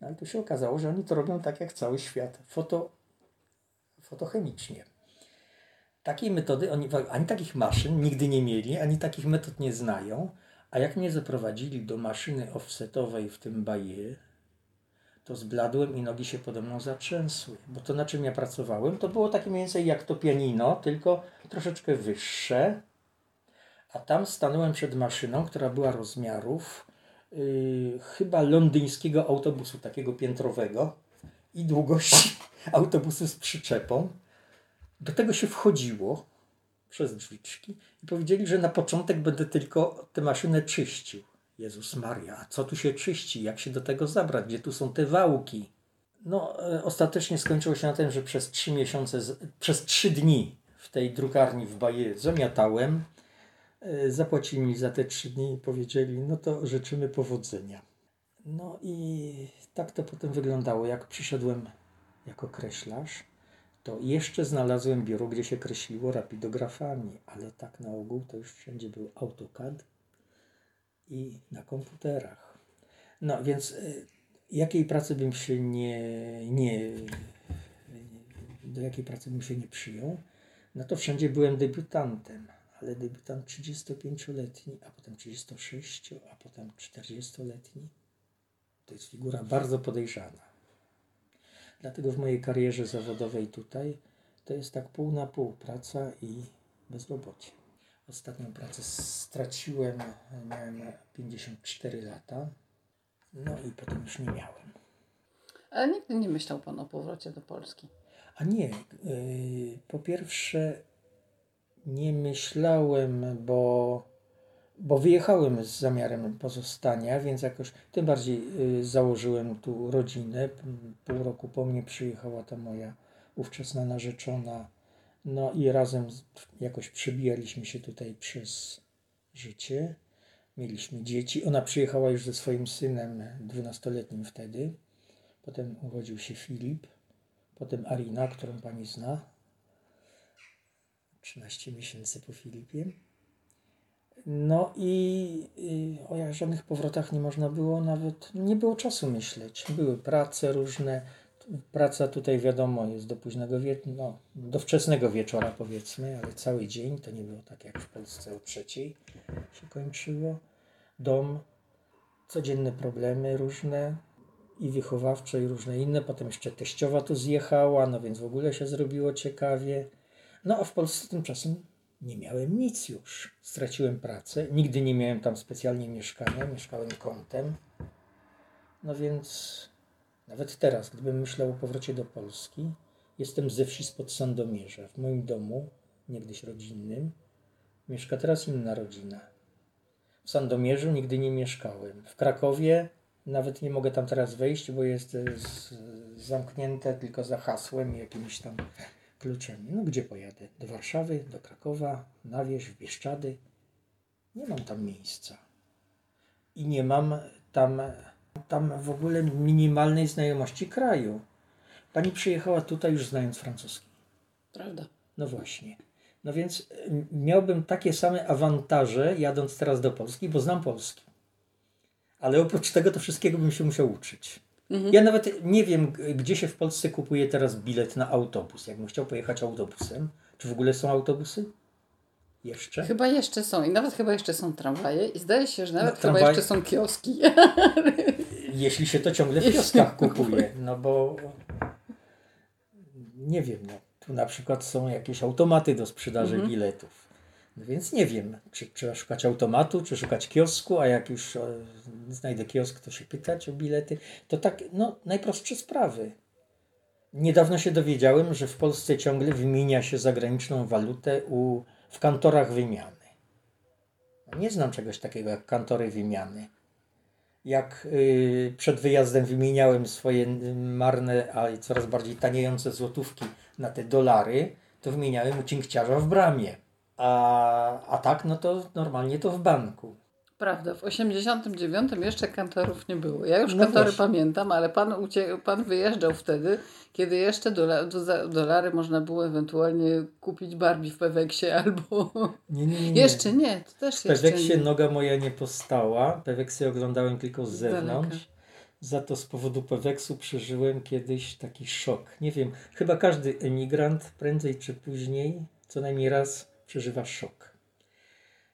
No ale tu się okazało, że oni to robią tak jak cały świat, foto, fotochemicznie. Takiej metody, oni ani takich maszyn nigdy nie mieli, ani takich metod nie znają. A jak mnie zaprowadzili do maszyny offsetowej w tym baje, to zbladłem i nogi się pode mną zatrzęsły. Bo to, na czym ja pracowałem, to było takie mniej więcej jak to pianino, tylko troszeczkę wyższe. A tam stanąłem przed maszyną, która była rozmiarów yy, chyba londyńskiego autobusu, takiego piętrowego i długości *laughs* autobusu z przyczepą. Do tego się wchodziło przez drzwiczki i powiedzieli, że na początek będę tylko tę maszynę czyścił. Jezus Maria, a co tu się czyści? Jak się do tego zabrać? Gdzie tu są te wałki? No, e, ostatecznie skończyło się na tym, że przez trzy miesiące, przez trzy dni w tej drukarni w Baje zamiatałem. E, zapłacili mi za te trzy dni i powiedzieli, no to życzymy powodzenia. No i tak to potem wyglądało, jak przyszedłem jako kreślarz to jeszcze znalazłem biuro, gdzie się kreśliło rapidografami, ale tak na ogół to już wszędzie był AutoCAD i na komputerach. No więc y, jakiej pracy bym się nie, nie do jakiej pracy bym się nie przyjął, no to wszędzie byłem debiutantem, ale debiutant 35-letni, a potem 36, a potem 40-letni. To jest figura bardzo podejrzana. Dlatego w mojej karierze zawodowej tutaj to jest tak pół na pół praca i bezrobocie. Ostatnią pracę straciłem, miałem 54 lata, no i potem już nie miałem. Ale nigdy nie myślał Pan o powrocie do Polski. A nie, yy, po pierwsze nie myślałem, bo, bo wyjechałem z zamiarem pozostania, więc jakoś tym bardziej yy, założyłem tu rodzinę. Pół roku po mnie przyjechała ta moja ówczesna narzeczona. No i razem jakoś przebijaliśmy się tutaj przez życie. Mieliśmy dzieci. Ona przyjechała już ze swoim synem, dwunastoletnim wtedy. Potem urodził się Filip Potem Arina, którą pani zna. 13 miesięcy po Filipie. No i, o żadnych powrotach nie można było nawet, nie było czasu myśleć. Były prace różne. Praca tutaj wiadomo jest do późnego wieczoru, no, do wczesnego wieczora powiedzmy, ale cały dzień to nie było tak jak w Polsce o trzeciej się kończyło. Dom, codzienne problemy różne, i wychowawcze, i różne inne. Potem jeszcze teściowa tu zjechała, no więc w ogóle się zrobiło ciekawie. No a w Polsce tymczasem nie miałem nic już. Straciłem pracę, nigdy nie miałem tam specjalnie mieszkania, mieszkałem kątem. No więc nawet teraz, gdybym myślał o powrocie do Polski, jestem ze wsi spod Sandomierza. W moim domu, niegdyś rodzinnym, mieszka teraz inna rodzina. W Sandomierzu nigdy nie mieszkałem. W Krakowie nawet nie mogę tam teraz wejść, bo jest z, zamknięte tylko za hasłem i jakimiś tam kluczami. No gdzie pojadę? Do Warszawy, do Krakowa, na wieś, w Bieszczady. Nie mam tam miejsca. I nie mam tam, tam w ogóle minimalnej znajomości kraju. Pani przyjechała tutaj już znając francuski. Prawda. No właśnie. No więc e, miałbym takie same awantaże jadąc teraz do Polski, bo znam polski ale oprócz tego to wszystkiego bym się musiał uczyć. Mhm. Ja nawet nie wiem, gdzie się w Polsce kupuje teraz bilet na autobus. Jakbym chciał pojechać autobusem, czy w ogóle są autobusy? Jeszcze? Chyba jeszcze są i nawet chyba jeszcze są tramwaje i zdaje się, że nawet no, tramwaj... chyba jeszcze są kioski. *laughs* Jeśli się to ciągle w kioskach kupuje, no bo nie wiem, no, tu na przykład są jakieś automaty do sprzedaży mhm. biletów. No więc nie wiem, czy trzeba szukać automatu, czy szukać kiosku, a jak już e, znajdę kiosk, to się pytać o bilety. To tak, no, najprostsze sprawy. Niedawno się dowiedziałem, że w Polsce ciągle wymienia się zagraniczną walutę u, w kantorach wymiany. No, nie znam czegoś takiego jak kantory wymiany. Jak y, przed wyjazdem wymieniałem swoje marne, a coraz bardziej taniejące złotówki na te dolary, to wymieniałem u cinkciarza w bramie. A, a tak, no to normalnie to w banku. Prawda, w 89 jeszcze kantorów nie było. Ja już no kantory właśnie. pamiętam, ale pan, ucie- pan wyjeżdżał wtedy, kiedy jeszcze dola- do- dolary można było ewentualnie kupić Barbie w Peweksie *laughs* albo... Nie, nie, nie. Jeszcze nie, to też w Peweksie nie. noga moja nie postała. Peweksy oglądałem tylko z zewnątrz. Za to z powodu Peweksu przeżyłem kiedyś taki szok. Nie wiem, chyba każdy emigrant prędzej czy później, co najmniej raz przeżywa szok.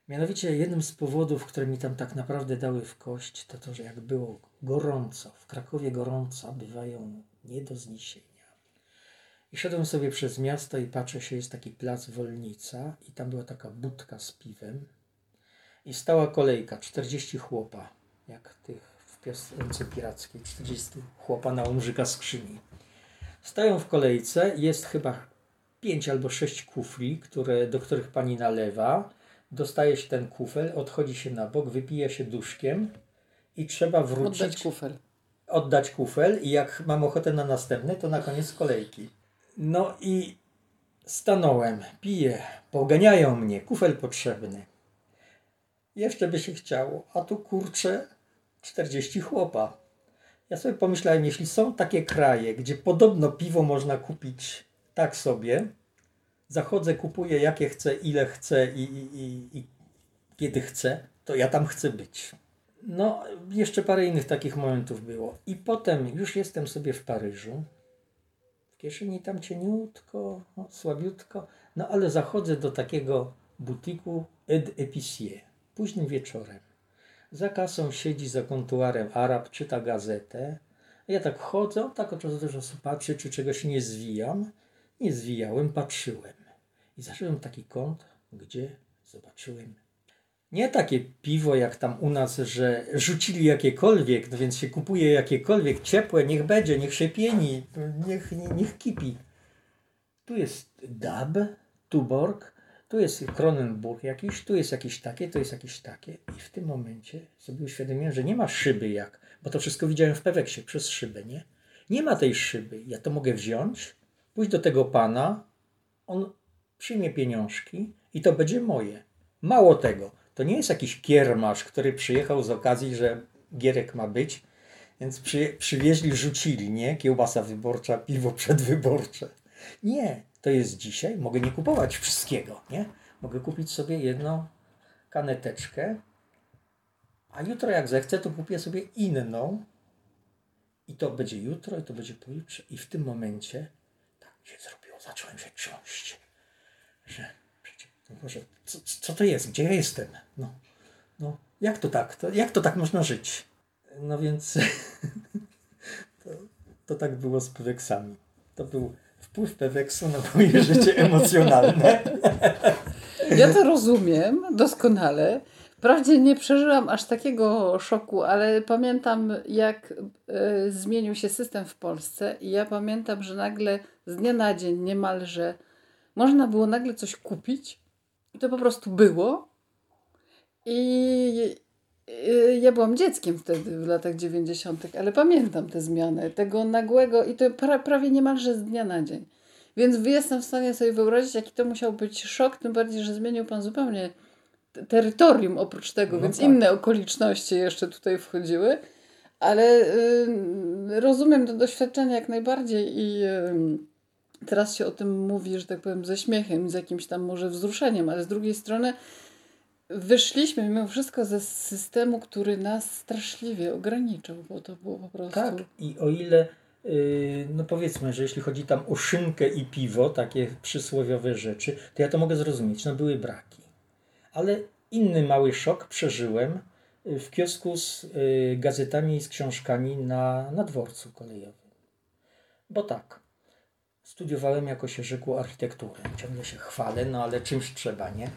Mianowicie jednym z powodów, które mi tam tak naprawdę dały w kość, to to, że jak było gorąco, w Krakowie gorąco, bywają nie do zniesienia. I szedłem sobie przez miasto i patrzę się, jest taki plac Wolnica i tam była taka budka z piwem i stała kolejka, 40 chłopa, jak tych w piosence pirackiej, 40 chłopa na umrzyka skrzyni. Stają w kolejce, jest chyba pięć albo sześć kufli, które, do których pani nalewa. Dostaje się ten kufel, odchodzi się na bok, wypija się duszkiem i trzeba wrócić. Oddać kufel. Oddać kufel i jak mam ochotę na następny, to na koniec kolejki. No i stanąłem, piję, poganiają mnie, kufel potrzebny. Jeszcze by się chciało, a tu kurczę 40 chłopa. Ja sobie pomyślałem, jeśli są takie kraje, gdzie podobno piwo można kupić tak sobie. Zachodzę, kupuję jakie chcę, ile chcę i, i, i, i kiedy chcę, to ja tam chcę być. No, jeszcze parę innych takich momentów było. I potem już jestem sobie w Paryżu. W kieszeni tam cieniutko, no, słabiutko. No ale zachodzę do takiego butiku Ed Epicier. Późnym wieczorem. Za kasą siedzi za kontuarem Arab, czyta gazetę. Ja tak chodzę, tak od czasu do czasu patrzę, czy czegoś nie zwijam. Nie zwijałem, patrzyłem. I zacząłem taki kąt, gdzie zobaczyłem nie takie piwo jak tam u nas, że rzucili jakiekolwiek, no więc się kupuje jakiekolwiek ciepłe, niech będzie, niech się pieni, niech, niech kipi. Tu jest Dab, Tuborg, tu jest Kronenburg jakiś, tu jest jakieś takie, tu jest jakieś takie. I w tym momencie sobie uświadomiłem, że nie ma szyby jak, bo to wszystko widziałem w Peweksie przez szybę, nie? Nie ma tej szyby. Ja to mogę wziąć, pójść do tego pana, on przyjmie pieniążki i to będzie moje. Mało tego, to nie jest jakiś kiermasz, który przyjechał z okazji, że Gierek ma być, więc przy, przywieźli, rzucili, nie? Kiełbasa wyborcza, piwo przedwyborcze. Nie, to jest dzisiaj, mogę nie kupować wszystkiego, nie? Mogę kupić sobie jedną kaneteczkę, a jutro jak zechcę, to kupię sobie inną i to będzie jutro, i to będzie pojutrze. I w tym momencie tak się zrobiło, zacząłem się trząść, że no Boże, co, co to jest? Gdzie ja jestem? No, no jak to tak? To, jak to tak można żyć? No więc *laughs* to, to tak było z Peweksami. To był wpływ Peweksu na moje *laughs* życie emocjonalne. *laughs* Ja to rozumiem doskonale. Wprawdzie nie przeżyłam aż takiego szoku, ale pamiętam, jak y, zmienił się system w Polsce, i ja pamiętam, że nagle z dnia na dzień niemalże można było nagle coś kupić, i to po prostu było. I ja byłam dzieckiem wtedy w latach 90., ale pamiętam te zmiany, tego nagłego i to pra, prawie niemalże z dnia na dzień. Więc jestem w stanie sobie wyobrazić, jaki to musiał być szok, tym bardziej, że zmienił pan zupełnie terytorium oprócz tego, no więc tak. inne okoliczności jeszcze tutaj wchodziły. Ale y, rozumiem to doświadczenie jak najbardziej i. Y, teraz się o tym mówi, że tak powiem, ze śmiechem, z jakimś tam może wzruszeniem, ale z drugiej strony wyszliśmy mimo wszystko ze systemu, który nas straszliwie ograniczał, bo to było po prostu. Tak, i o ile. Yy, no powiedzmy, że jeśli chodzi tam o szynkę i piwo, takie przysłowiowe rzeczy, to ja to mogę zrozumieć, no były braki. Ale inny mały szok przeżyłem y, w kiosku z y, gazetami i z książkami na, na dworcu kolejowym. Bo tak, studiowałem, jako się rzekło, architekturę. Ciągle się chwalę, no ale czymś trzeba, nie?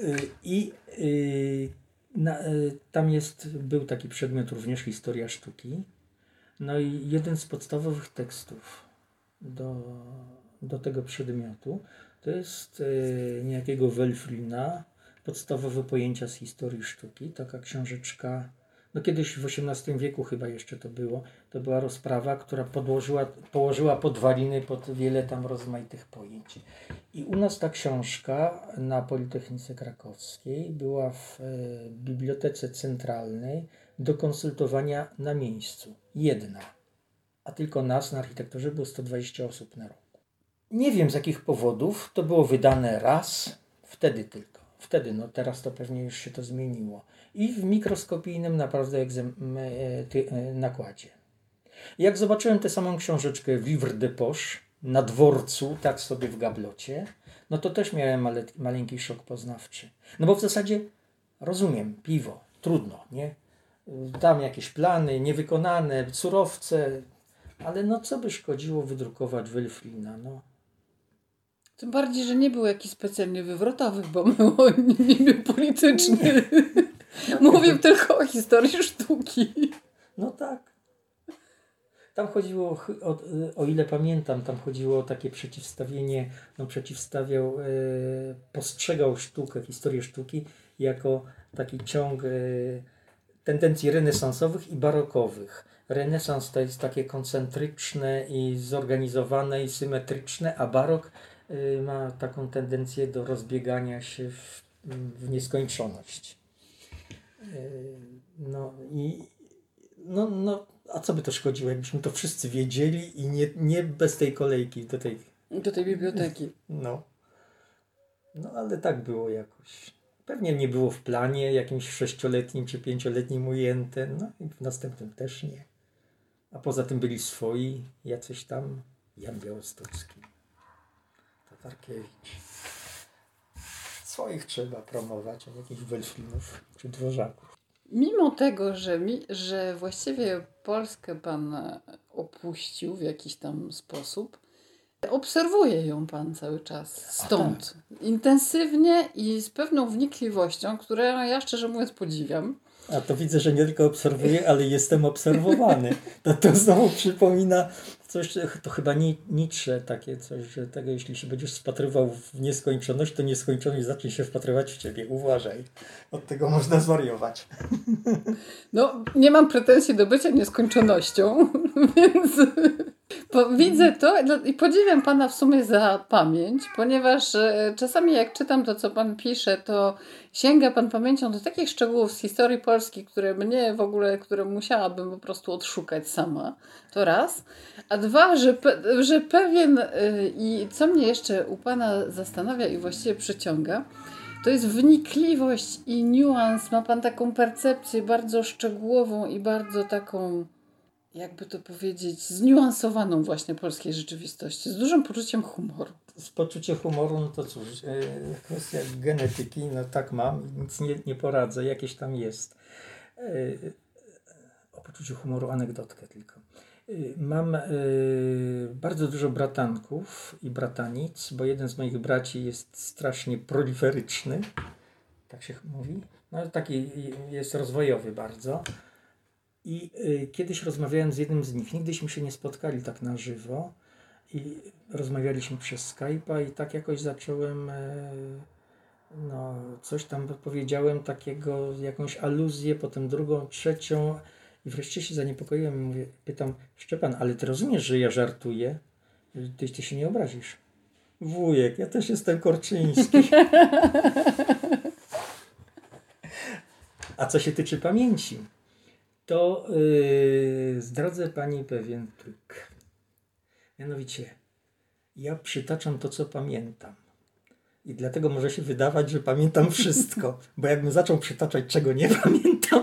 Y, I y, na, y, tam jest, był taki przedmiot również historia sztuki. No i jeden z podstawowych tekstów do, do tego przedmiotu to jest niejakiego Welflina, podstawowe pojęcia z historii sztuki, taka książeczka no kiedyś w XVIII wieku chyba jeszcze to było, to była rozprawa, która podłożyła, położyła podwaliny pod wiele tam rozmaitych pojęć. I u nas ta książka na Politechnice Krakowskiej była w e, Bibliotece Centralnej do konsultowania na miejscu. Jedna. A tylko nas na architekturze było 120 osób na rok. Nie wiem z jakich powodów to było wydane raz, wtedy tylko. Wtedy, no teraz to pewnie już się to zmieniło i w mikroskopijnym naprawdę e, e, nakładzie. Jak zobaczyłem tę samą książeczkę Vivre de Poche na dworcu, tak sobie w gablocie, no to też miałem male, maleńki szok poznawczy. No bo w zasadzie rozumiem, piwo, trudno, nie? Tam jakieś plany niewykonane, surowce, ale no co by szkodziło wydrukować Wilfrina, no. Tym bardziej, że nie był jakiś specjalnie wywrotowy, bo *laughs* nie był polityczny. *laughs* *laughs* Mówię tylko o historii sztuki. No tak. Tam chodziło, o, o, ile pamiętam, tam chodziło o takie przeciwstawienie, no przeciwstawiał, e, postrzegał sztukę, historię sztuki jako taki ciąg e, tendencji renesansowych i barokowych. Renesans to jest takie koncentryczne i zorganizowane i symetryczne, a barok e, ma taką tendencję do rozbiegania się w, w nieskończoność. Yy, no i no, no, a co by to szkodziło, jakbyśmy to wszyscy wiedzieli i nie, nie bez tej kolejki do tej... Do tej biblioteki. No. No ale tak było jakoś. Pewnie nie było w planie jakimś sześcioletnim czy pięcioletnim ujęte, no i w następnym też nie. A poza tym byli swoi, jacyś tam Jan Białostocki, Tatarkiewicz. Swoich trzeba promować, a jakichś Welflinów czy Dworzaków. Mimo tego, że, mi, że właściwie Polskę pan opuścił w jakiś tam sposób, obserwuje ją pan cały czas stąd. Intensywnie i z pewną wnikliwością, którą ja szczerze mówiąc podziwiam. A to widzę, że nie tylko obserwuję, ale jestem obserwowany. To, to znowu przypomina coś, to chyba Nietzsche takie coś, że tego jeśli się będziesz wpatrywał w nieskończoność, to nieskończoność zacznie się wpatrywać w ciebie. Uważaj. Od tego można zwariować. No, nie mam pretensji do bycia nieskończonością, *laughs* więc widzę to i podziwiam Pana w sumie za pamięć, ponieważ e, czasami jak czytam to, co Pan pisze, to sięga Pan pamięcią do takich szczegółów z historii Polski, które mnie w ogóle, które musiałabym po prostu odszukać sama. To raz. A dwa, że, że pewien e, i co mnie jeszcze u Pana zastanawia i właściwie przyciąga, to jest wnikliwość i niuans. Ma Pan taką percepcję bardzo szczegółową i bardzo taką jakby to powiedzieć, zniuansowaną właśnie polskiej rzeczywistości, z dużym poczuciem humoru. Z poczuciem humoru, no to cóż, e, kwestia genetyki, no tak mam, nic nie, nie poradzę, jakieś tam jest. E, o poczuciu humoru anegdotkę tylko. E, mam bardzo dużo bratanków i bratanic, bo jeden z moich braci jest strasznie proliferyczny, tak się mówi. No, taki jest rozwojowy bardzo. I y, kiedyś rozmawiałem z jednym z nich, nigdyśmy się nie spotkali tak na żywo i rozmawialiśmy przez Skype'a i tak jakoś zacząłem, no coś tam powiedziałem takiego, jakąś aluzję, potem drugą, trzecią wreszcie się zaniepokoiłem i mówię, pytam, Szczepan, ale ty rozumiesz, że ja żartuję? Ty, ty się nie obrazisz. Wujek, ja też jestem Korczyński. A co się tyczy pamięci, to yy, zdradzę Pani pewien trik. Mianowicie, ja przytaczam to, co pamiętam. I dlatego może się wydawać, że pamiętam wszystko, bo jakbym zaczął przytaczać, czego nie pamiętam,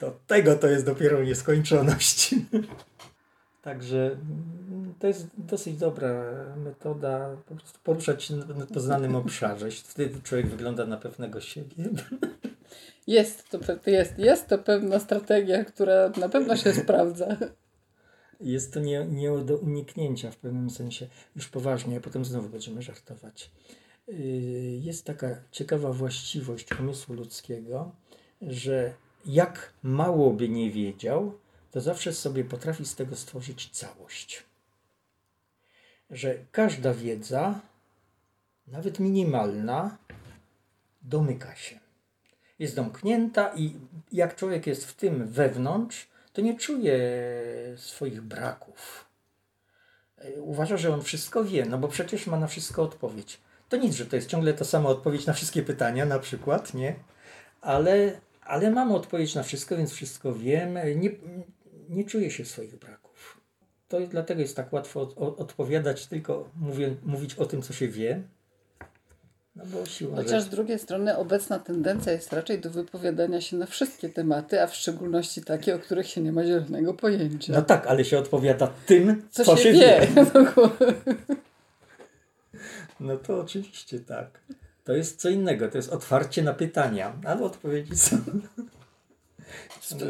to tego to jest dopiero nieskończoność. *laughs* Także to jest dosyć dobra metoda, po prostu poruszać się na poznanym obszarze. Wtedy człowiek wygląda na pewnego siebie. *laughs* Jest to, jest, jest to pewna strategia, która na pewno się *laughs* sprawdza. Jest to nie, nie do uniknięcia w pewnym sensie. Już poważnie, a potem znowu będziemy żartować. Yy, jest taka ciekawa właściwość umysłu ludzkiego, że jak mało by nie wiedział, to zawsze sobie potrafi z tego stworzyć całość. Że każda wiedza, nawet minimalna, domyka się jest domknięta i jak człowiek jest w tym wewnątrz, to nie czuje swoich braków. Uważa, że on wszystko wie, no bo przecież ma na wszystko odpowiedź. To nic, że to jest ciągle ta sama odpowiedź na wszystkie pytania, na przykład, nie? Ale, ale mam odpowiedź na wszystko, więc wszystko wiem. Nie, nie czuję się swoich braków. To dlatego jest tak łatwo od, odpowiadać, tylko mówię, mówić o tym, co się wie, no bo siła Chociaż z drugiej strony obecna tendencja jest raczej do wypowiadania się na wszystkie tematy, a w szczególności takie, o których się nie ma zielonego pojęcia. No tak, ale się odpowiada tym, co, co się, się, wie. wie. *laughs* No to oczywiście tak. To jest co innego, to jest otwarcie na pytania, ale odpowiedzi są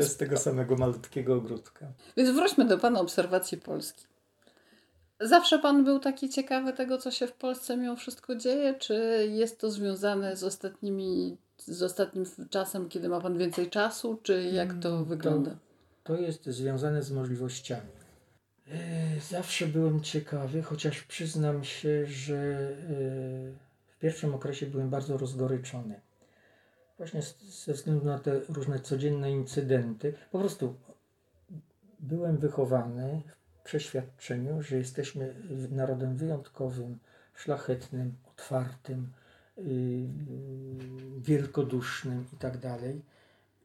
z tego samego malutkiego ogródka. Więc wróćmy do Pana obserwacji Polski. Zawsze pan był taki ciekawy tego, co się w Polsce mimo wszystko dzieje? Czy jest to związane z ostatnimi, z ostatnim czasem, kiedy ma pan więcej czasu? Czy jak to mm, wygląda? To, to jest związane z możliwościami. E, zawsze byłem ciekawy, chociaż przyznam się, że e, pierwszym okresie byłem bardzo rozgoryczony. Właśnie ze względu na te różne codzienne incydenty. Po prostu byłem wychowany w przeświadczeniu, że jesteśmy narodem wyjątkowym, szlachetnym, otwartym, yy, wielkodusznym i tak.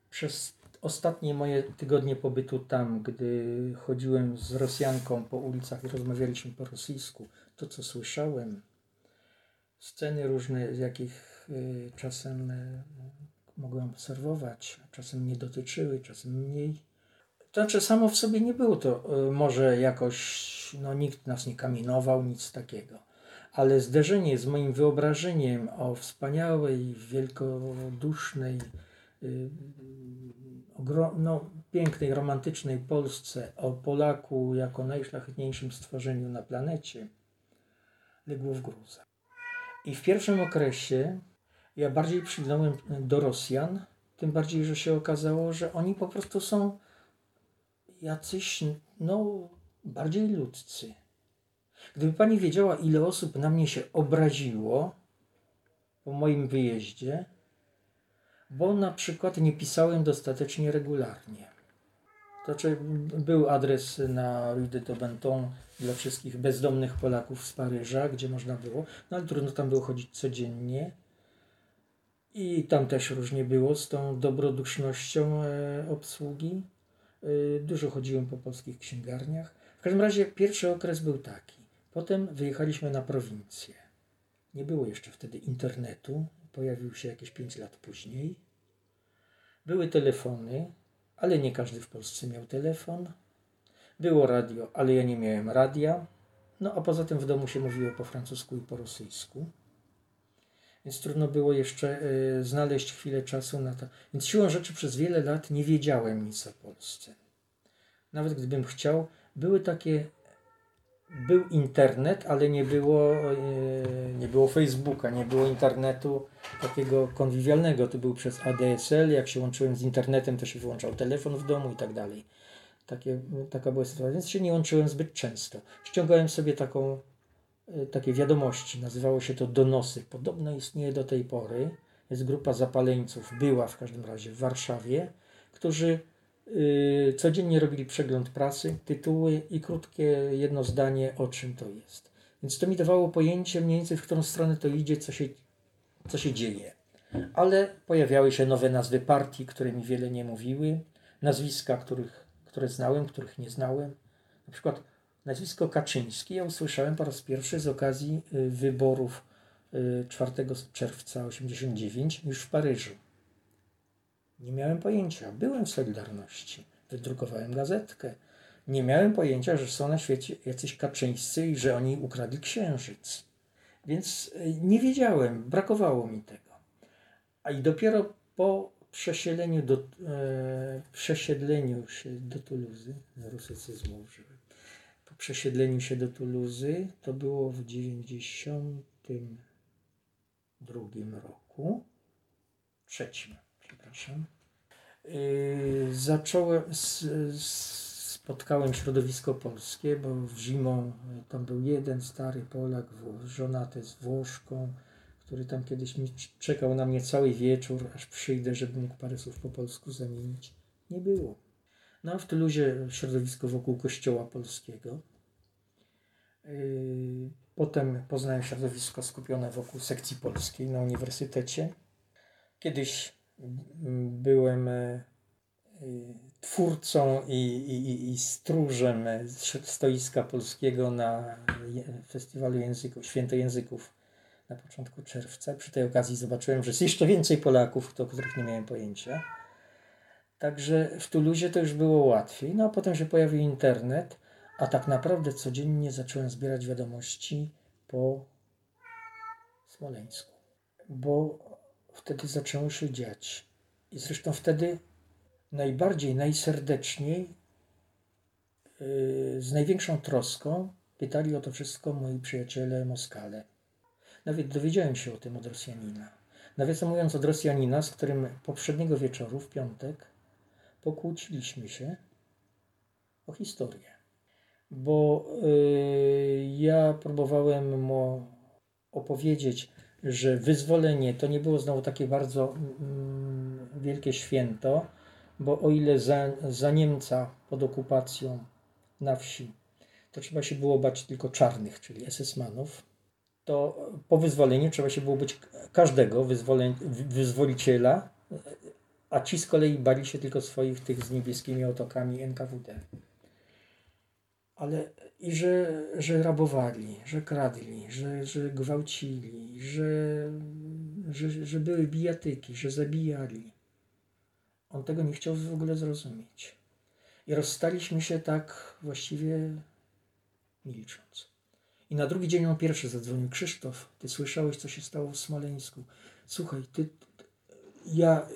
Przez ostatnie moje tygodnie pobytu tam, gdy chodziłem z Rosjanką po ulicach i rozmawialiśmy po rosyjsku, to co słyszałem, sceny różne, z jakich y, czasem y, mogłem obserwować, czasem mnie dotyczyły, czasem mniej. To znaczy, samo w sobie nie było to y, może jakoś, no nikt nas nie kaminował, nic takiego. Ale zderzenie z moim wyobrażeniem o wspaniałej, wielkodusznej, no, pięknej, romantycznej Polsce, o Polaku jako najszlachetniejszym stworzeniu na planecie, legło w gruzach. I w pierwszym okresie ja bardziej przygnąłem do Rosjan, tym bardziej, że się okazało, że oni po prostu są jacyś, no, bardziej ludzcy. Gdyby pani wiedziała, ile osób na mnie się obraziło po moim wyjeździe, bo na przykład nie pisałem dostatecznie regularnie. Znaczy, był adres na Rue de Tobenton dla wszystkich bezdomnych Polaków z Paryża, gdzie można było, no ale trudno tam było chodzić codziennie. I tam też różnie było z tą dobrodusznością e, obsługi. E, dużo chodziłem po polskich księgarniach. W każdym razie pierwszy okres był taki. Potem wyjechaliśmy na prowincję. Nie było jeszcze wtedy internetu, pojawił się jakieś 5 lat później. Były telefony, ale nie każdy w Polsce miał telefon. Było radio, ale ja nie miałem radia. No a poza tym w domu się mówiło po francusku i po rosyjsku. Więc trudno było jeszcze y, znaleźć chwilę czasu na to. Więc siłą rzeczy przez wiele lat nie wiedziałem nic o Polsce. Nawet gdybym chciał, były takie był internet, ale nie było, e, nie było Facebooka, nie było internetu takiego konwiwialnego. To był przez ADSL. Jak się łączyłem z internetem, to się wyłączał telefon w domu i tak dalej. Takie, taka była sytuacja, więc się nie łączyłem zbyt często. Ściągałem sobie taką, e, takie wiadomości, nazywało się to donosy. Podobno istnieje do tej pory. Jest grupa zapaleńców, była w każdym razie w Warszawie, którzy codziennie robili przegląd prasy, tytuły i krótkie jedno zdanie, o czym to jest. Więc to mi dawało pojęcie mniej więcej, w którą stronę to idzie, co się, co się dzieje. Ale pojawiały się nowe nazwy partii, które mi wiele nie mówiły, nazwiska, których, które znałem, których nie znałem. Na przykład nazwisko Kaczyński ja usłyszałem po raz pierwszy z okazji y, wyborów 4 y, czerwca 1989 już w Paryżu. Nie miałem pojęcia. Byłem w Solidarności. Wydrukowałem gazetkę. Nie miałem pojęcia, że są na świecie jacyś kaczyńscy i że oni ukradli księżyc. Więc e, nie wiedziałem, brakowało mi tego. A i dopiero po przesiedleniu, do, e, przesiedleniu się do Tuluzy, rusycyzmu użyłem, po przesiedleniu się do Tuluzy, to było w 92 roku, trzecim przepraszam, yy, zacząłem, spotkałem środowisko polskie, bo w zimą tam był jeden stary Polak, żonaty z Włoszką, który tam kiedyś mi czekał na mnie cały wieczór, aż przyjdę, żeby mógł parę słów po polsku zamienić. Nie było. No a w Tyluzie środowisko wokół kościoła polskiego. Yy, potem poznałem środowisko skupione wokół sekcji polskiej na uniwersytecie. Kiedyś byłem e, twórcą i, i, i stróżem stoiska polskiego na Festiwalu Języków, Świętojęzyków na początku czerwca. Przy tej okazji zobaczyłem, że jest jeszcze więcej Polaków, o których nie miałem pojęcia. Także w Tuluzie to już było łatwiej. No a potem się pojawił internet, a tak naprawdę codziennie zacząłem zbierać wiadomości po Smoleńsku. Bo wtedy zaczęło się dziać. I zresztą wtedy najbardziej, najserdeczniej, yy, z największą troską pytali o to wszystko moi przyjaciele Moskale. Nawet dowiedziałem się o tym od Rosjanina. Nawiasem mówiąc od Rosjanina, z którym poprzedniego wieczoru, w piątek, pokłóciliśmy się o historię. Bo yy, ja próbowałem mu opowiedzieć, że wyzwolenie to nie było znowu takie bardzo mm, wielkie święto, bo o ile za, za Niemca pod okupacją na wsi to trzeba się było bać tylko czarnych, czyli SS-manów, to po wyzwoleniu trzeba się było być każdego wyzwoliciela, a ci z kolei bali się tylko swoich tych z niebieskimi otokami NKWD. Ale i że, że rabowali, że kradli, że, że gwałcili, że, że, że były bijatyki, że zabijali. On tego nie chciał w ogóle zrozumieć. I rozstaliśmy się tak właściwie milcząc. I na drugi dzień on pierwszy zadzwonił. Krzysztof, ty słyszałeś, co się stało w Smoleńsku. Słuchaj, ty, ja,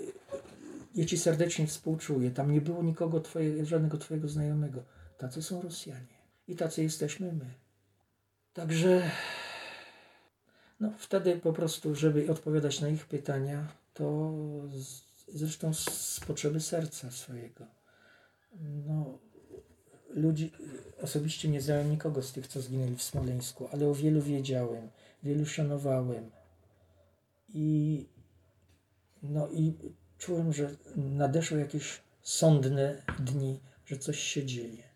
ja ci serdecznie współczuję. Tam nie było nikogo, twoje, żadnego twojego znajomego. Tacy są Rosjanie. I tacy jesteśmy my. Także no, wtedy po prostu, żeby odpowiadać na ich pytania, to z, zresztą z potrzeby serca swojego. No, ludzi, osobiście nie znałem nikogo z tych, co zginęli w Smoleńsku, ale o wielu wiedziałem, wielu szanowałem. I, no i czułem, że nadeszły jakieś sądne dni, że coś się dzieje.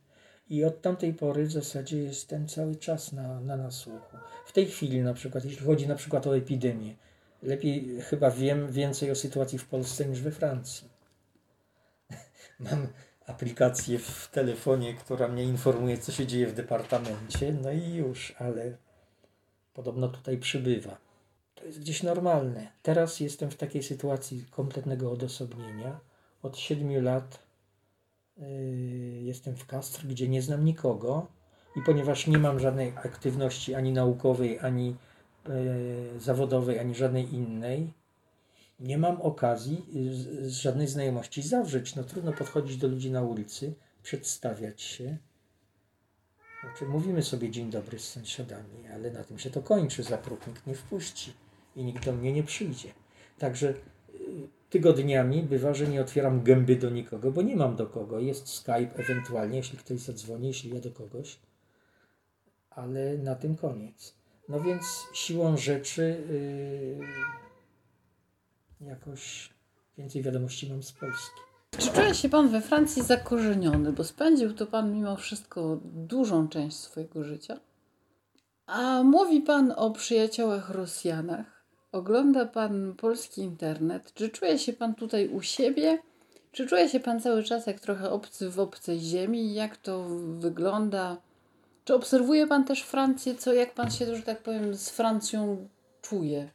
I od tamtej pory w zasadzie jestem cały czas na, na nasłuchu. W tej chwili na przykład, jeśli chodzi na przykład o epidemię, lepiej chyba wiem więcej o sytuacji w Polsce niż we Francji. *laughs* Mam aplikację w telefonie, która mnie informuje, co się dzieje w departamencie, no i już, ale podobno tutaj przybywa. To jest gdzieś normalne. Teraz jestem w takiej sytuacji kompletnego odosobnienia. Od siedmiu lat jestem w Kastr, gdzie nie znam nikogo i ponieważ nie mam żadnej aktywności ani naukowej, ani yy, zawodowej, ani żadnej innej, nie mam okazji z, z żadnej znajomości zawrzeć. No trudno podchodzić do ludzi na ulicy, przedstawiać się. Znaczy, mówimy sobie dzień dobry z sąsiadami, ale na tym się to kończy. Za próg nikt nie wpuści i nikt do mnie nie przyjdzie. Także tygodniami bywa, że nie otwieram gęby do nikogo, bo nie mam do kogo. Jest Skype ewentualnie, jeśli ktoś zadzwoni, jeśli ja do kogoś, ale na tym koniec. No więc siłą rzeczy. Yy, jakoś więcej wiadomości mam z Polski. Czy czuje się Pan we Francji zakorzeniony, bo spędził to Pan mimo wszystko dużą część swojego życia? A mówi Pan o przyjaciołach Rosjanach, ogląda Pan polski internet. Czy czuje się Pan tutaj u siebie? Czy czuje się Pan cały czas jak trochę obcy w obcej ziemi? Jak to wygląda? Czy obserwuje Pan też Francję? Co, jak Pan się, że tak powiem, z Francją czuje?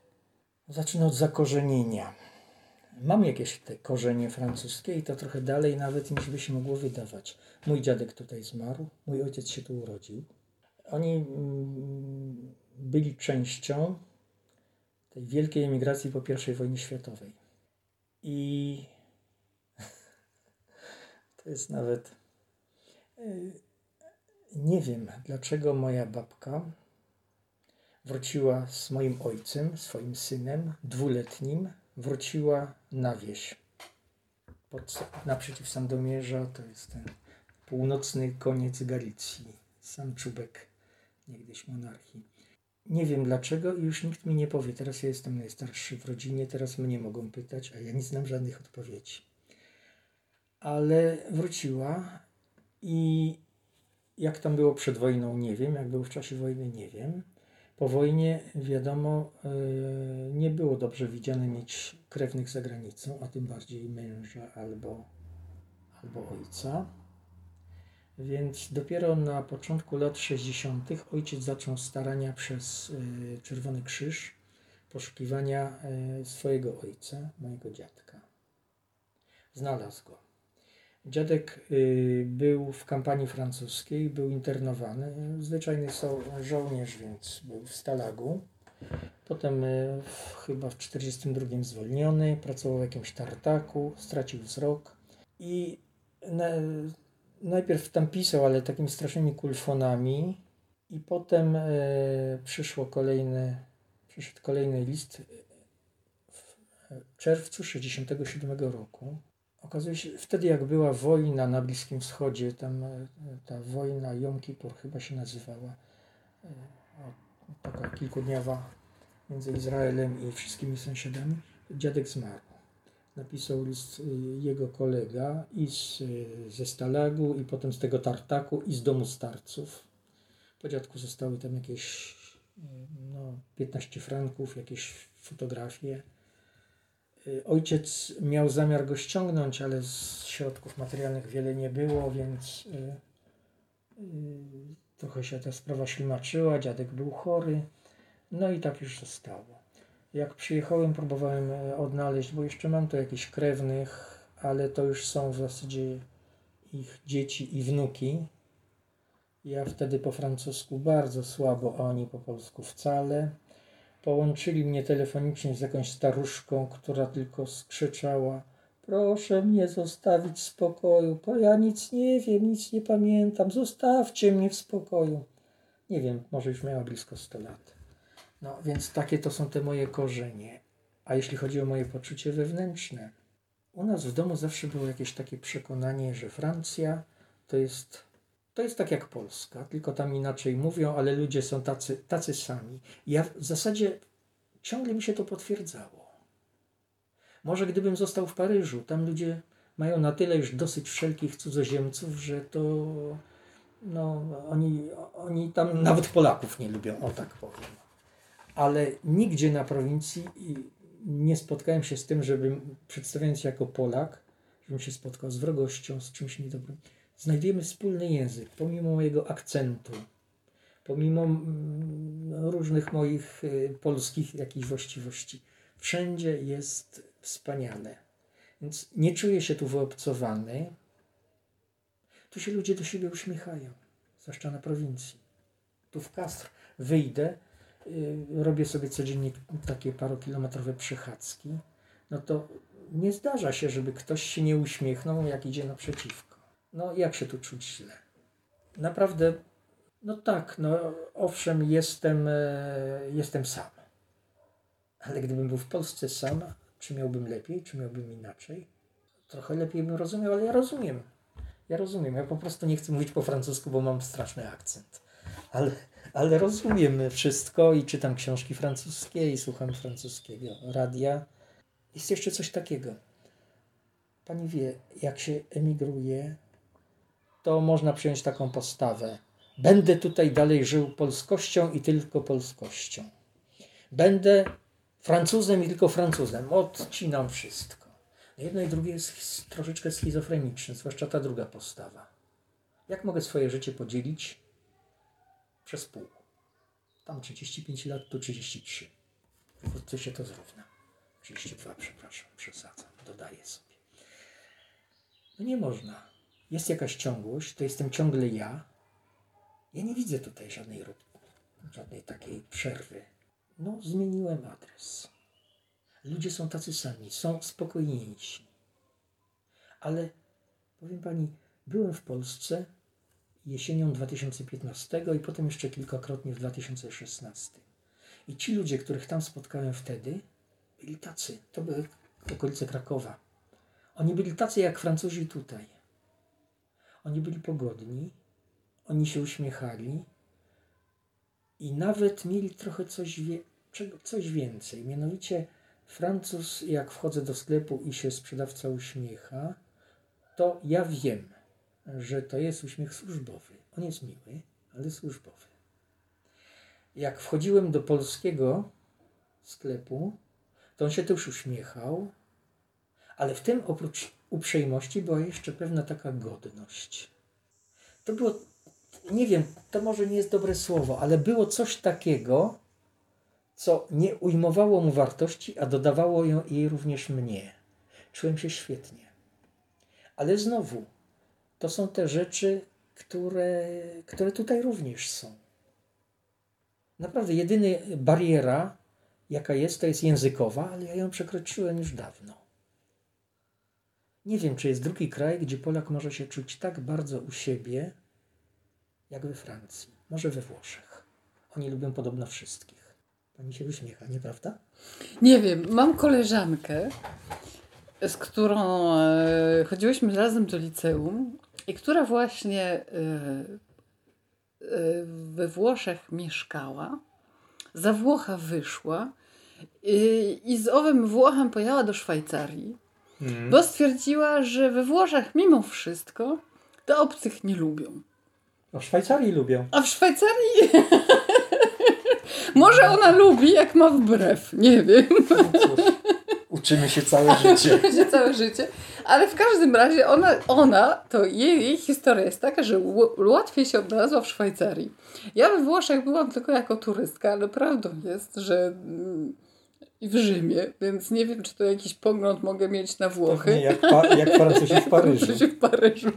Zacznę od zakorzenienia. Mam jakieś te korzenie francuskie i to trochę dalej nawet niż by się mogło wydawać. Mój dziadek tutaj zmarł, mój ojciec się tu urodził. Oni mm, byli częścią tej wielkiej emigracji po I wojnie światowej. I *laughs* to jest nawet. Y, nie wiem, dlaczego moja babka wróciła z moim ojcem, swoim synem, dwuletnim, wróciła na wieś. Pod, naprzeciw Sandomierza to jest ten północny koniec Galicji, sam czubek niegdyś monarchii. Nie wiem dlaczego i już nikt mi nie powie. Teraz ja jestem najstarszy w rodzinie, teraz mnie mogą pytać, a ja nie znam żadnych odpowiedzi. Ale wróciła i jak tam było przed wojną, nie wiem. Jak było w czasie wojny, nie wiem. Po wojnie, wiadomo, e, nie było dobrze widziane mieć krewnych za granicą, a tym bardziej męża albo, albo ojca. Więc dopiero na początku lat 60. ojciec zaczął starania przez e, Czerwony Krzyż poszukiwania e, swojego ojca, mojego dziadka. Znalazł go. Dziadek y, był w kampanii francuskiej, był internowany. Zwyczajny żołnierz, więc był w Stalagu. Potem y, chyba w 1942 zwolniony, pracował w jakimś tartaku, stracił wzrok i najpierw tam pisał, ale takimi strasznymi kulfonami i potem y, przyszło kolejne, przyszedł kolejny list w czerwcu 1967 roku Okazuje się, wtedy jak była wojna na Bliskim Wschodzie, tam e, ta wojna Jom Kippur chyba się nazywała, e, taka kilkudniowa między Izraelem i wszystkimi sąsiadami, dziadek zmarł. Napisał list e, jego kolega i z, ze Stalagu, i potem z tego tartaku, i z domu starców. Po dziadku zostały tam jakieś no, 15 franków, jakieś fotografie. Y, ojciec miał zamiar go ściągnąć, ale z środków materialnych wiele nie było, więc Trochę się ta sprawa ślimaczyła, dziadek był chory. No i tak już zostało. Jak przyjechałem, próbowałem e, odnaleźć, bo jeszcze mam tu jakichś krewnych, ale to już są w zasadzie ich dzieci i wnuki. Ja wtedy po francusku bardzo słabo, a oni po polsku wcale. Połączyli mnie telefonicznie z jakąś staruszką, która tylko skrzyczała: Proszę mnie zostawić w spokoju, bo ja nic nie wiem, nic nie pamiętam. Zostawcie mnie w spokoju. Nie wiem, może już miała blisko 100 lat. No więc takie to są te moje korzenie. A jeśli chodzi o moje poczucie wewnętrzne, u nas w domu zawsze było jakieś takie przekonanie, że Francja to jest, to jest tak jak Polska, tylko tam inaczej mówią, ale ludzie są tacy, tacy sami. Ja w zasadzie ciągle mi się to potwierdzało. Może gdybym został w Paryżu, tam ludzie mają na tyle już dosyć wszelkich cudzoziemców, że to no, oni, oni tam nawet Polaków nie lubią, o tak powiem. Ale nigdzie na prowincji nie spotkałem się z tym, żebym przedstawiając się jako Polak, żebym się spotkał z wrogością, z czymś niedobrym. Znajdujemy wspólny język, pomimo mojego akcentu, pomimo mm, różnych moich y, polskich jakichś właściwości. Wszędzie jest wspaniale. Więc nie czuję się tu wyobcowany. Tu się ludzie do siebie uśmiechają, zwłaszcza na prowincji. Tu w Kastr wyjdę, robię sobie codziennie takie parokilometrowe przechadzki, no to nie zdarza się, żeby ktoś się nie uśmiechnął, jak idzie naprzeciwko. No jak się tu czuć źle? Naprawdę, no tak, no owszem, jestem, e, jestem sam. Ale gdybym był w Polsce sam, czy miałbym lepiej, czy miałbym inaczej? Trochę lepiej bym rozumiał, ale ja rozumiem. Ja rozumiem. Ja po prostu nie chcę mówić po francusku, bo mam straszny akcent. Ale ale rozumiem wszystko i czytam książki francuskie i słucham francuskiego radia. Jest jeszcze coś takiego. Pani wie, jak się emigruje, to można przyjąć taką postawę. Będę tutaj dalej żył polskością i tylko polskością. Będę Francuzem i tylko Francuzem. Odcinam wszystko. Jedno i drugie jest troszeczkę schizofreniczne, zwłaszcza ta druga postawa. Jak mogę swoje życie podzielić przez pół. Tam 35 lat, tu 33. Wkrótce się to zrówna. 32, przepraszam, przesadzam, dodaję sobie. No nie można. Jest jakaś ciągłość, to jestem ciągle ja. Ja nie widzę tutaj żadnej, żadnej takiej przerwy. No, zmieniłem adres. Ludzie są tacy sami, są spokojniejsi. Ale powiem pani, byłem w Polsce jesienią 2015 i potem jeszcze kilkakrotnie w 2016. I ci ludzie, których tam spotkałem wtedy, byli tacy. To były okolice Krakowa. Oni byli tacy jak Francuzi tutaj. Oni byli pogodni, oni się uśmiechali i nawet mieli trochę coś, wie, coś więcej. Mianowicie Francuz, jak wchodzę do sklepu i się sprzedawca uśmiecha, to ja wiem, że to jest uśmiech służbowy. On jest miły, ale służbowy. Jak wchodziłem do polskiego sklepu, to on się też uśmiechał, ale w tym oprócz uprzejmości była jeszcze pewna taka godność. To było, nie wiem, to może nie jest dobre słowo, ale było coś takiego, co nie ujmowało mu wartości, a dodawało jej również mnie. Czułem się świetnie. Ale znowu, to są te rzeczy, które, które tutaj również są. Naprawdę, jedyna bariera, jaka jest, to jest językowa, ale ja ją przekroczyłem już dawno. Nie wiem, czy jest drugi kraj, gdzie Polak może się czuć tak bardzo u siebie, jak we Francji. Może we Włoszech. Oni lubią podobno wszystkich. Pani się uśmiecha, nieprawda? Nie wiem. Mam koleżankę, z którą e, chodziłyśmy razem do liceum i która właśnie y, y, we Włoszech mieszkała, za Włocha wyszła i, i z owym Włochem pojechała do Szwajcarii, mm. bo stwierdziła, że we Włoszech mimo wszystko to obcych nie lubią. A w Szwajcarii lubią. A w Szwajcarii... *laughs* Może ona lubi, jak ma wbrew. Nie wiem. No Uczymy się całe życie. Uczymy się całe życie. Ale w każdym razie ona, ona to jej, jej historia jest taka, że łatwiej się odnalazła w Szwajcarii. Ja we Włoszech byłam tylko jako turystka, ale prawdą jest, że mm, i w Rzymie, więc nie wiem, czy to jakiś pogląd mogę mieć na Włochy. Nie, jak, pa, jak Francuzi w *laughs* Paryżu. Francuzi w Paryżu.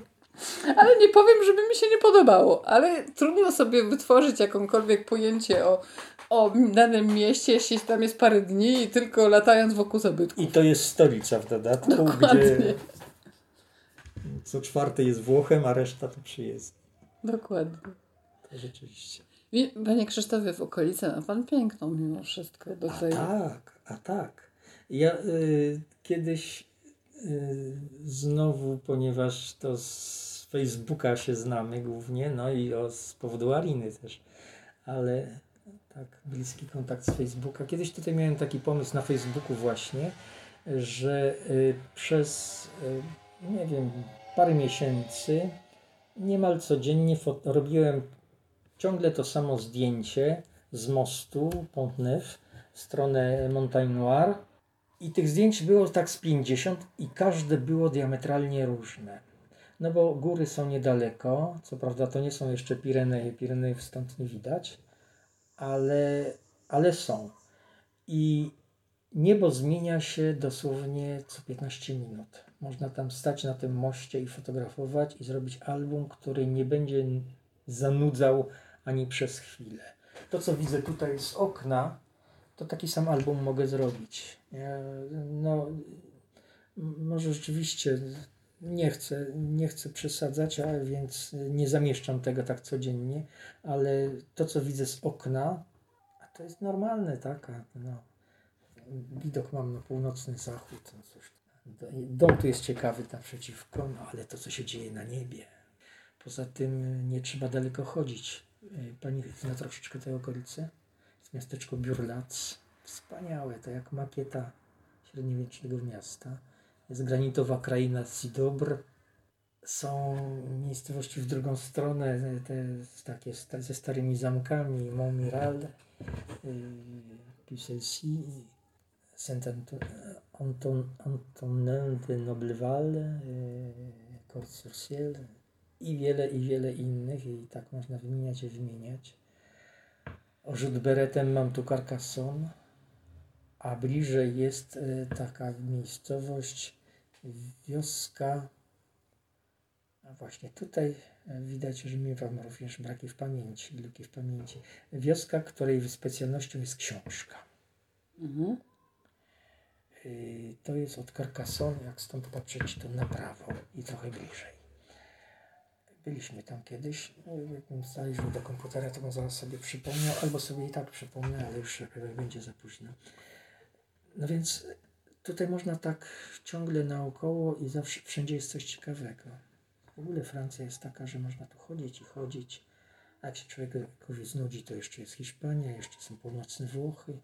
Ale nie powiem, żeby mi się nie podobało, ale trudno sobie wytworzyć jakąkolwiek pojęcie o, o danym mieście, jeśli tam jest parę dni i tylko latając wokół zabytków. I to jest stolica w dodatku, Dokładnie. gdzie co czwarty jest Włochem, a reszta to przyjezdni. Dokładnie. To rzeczywiście. Panie Krzysztofie, w okolicy ma Pan piękną mimo wszystko. Do A tej... tak, a tak. Ja y, kiedyś y, znowu, ponieważ to z Facebooka się znamy głównie, no i o, z powodu Ariny też, ale tak, bliski kontakt z Facebooka. Kiedyś tutaj miałem taki pomysł na Facebooku właśnie, że y, przez, y, nie wiem, parę miesięcy niemal codziennie robiłem ciągle to samo zdjęcie z mostu Pont Neuf w stronę Montagne Noire i tych zdjęć było tak z 50 i każde było diametralnie różne. No bo góry są niedaleko, co prawda to nie są jeszcze Pireneje, Pireneje stąd nie widać, ale, ale są. I niebo zmienia się dosłownie co 15 minut. Można tam stać na tym moście i fotografować i zrobić album, który nie będzie zanudzał ani przez chwilę. To, co widzę tutaj z okna, to taki sam album mogę zrobić. No, może rzeczywiście nie chcę, nie chcę przesadzać, a więc nie zamieszczam tego tak codziennie, ale to, co widzę z okna, a to jest normalne, tak? No, widok mam na północny zachód. No cóż, dom tu jest ciekawy naprzeciwko, no ale to, co się dzieje na niebie. Poza tym nie trzeba daleko chodzić. Pani zna troszeczkę tej okolicy? Jest miasteczko Biurlac. Wspaniałe, to jak makieta średniowiecznego miasta. Jest granitowa kraina Sidobr. Są miejscowości w drugą stronę, te takie ze starymi zamkami, Montmiral, yy, Pucelcy, Saint-Antonin de Nobleval, yy, Corse-sur-Ciel i wiele, i wiele innych i tak można wymieniać i wymieniać. Rzut beretem mam tu Carcassonne, a bliżej jest e, taka miejscowość, wioska. A właśnie tutaj e, widać, że miewam również braki w pamięci, luki w pamięci. Wioska, której specjalnością jest książka. Mhm. E, to jest od Carcassonne, jak stąd patrzeć, to na prawo i trochę bliżej. Byliśmy tam kiedyś. No, jakbym do komputera, to bym zaraz sobie przypomniał, albo sobie i tak przypomnę, ale już będzie za późno. No więc tutaj można tak ciągle naokoło i zawsze wszędzie jest coś ciekawego. W ogóle Francja jest taka, że można tu chodzić i chodzić. A jak się człowiekowi znudzi, to jeszcze jest Hiszpania, jeszcze są północne Włochy.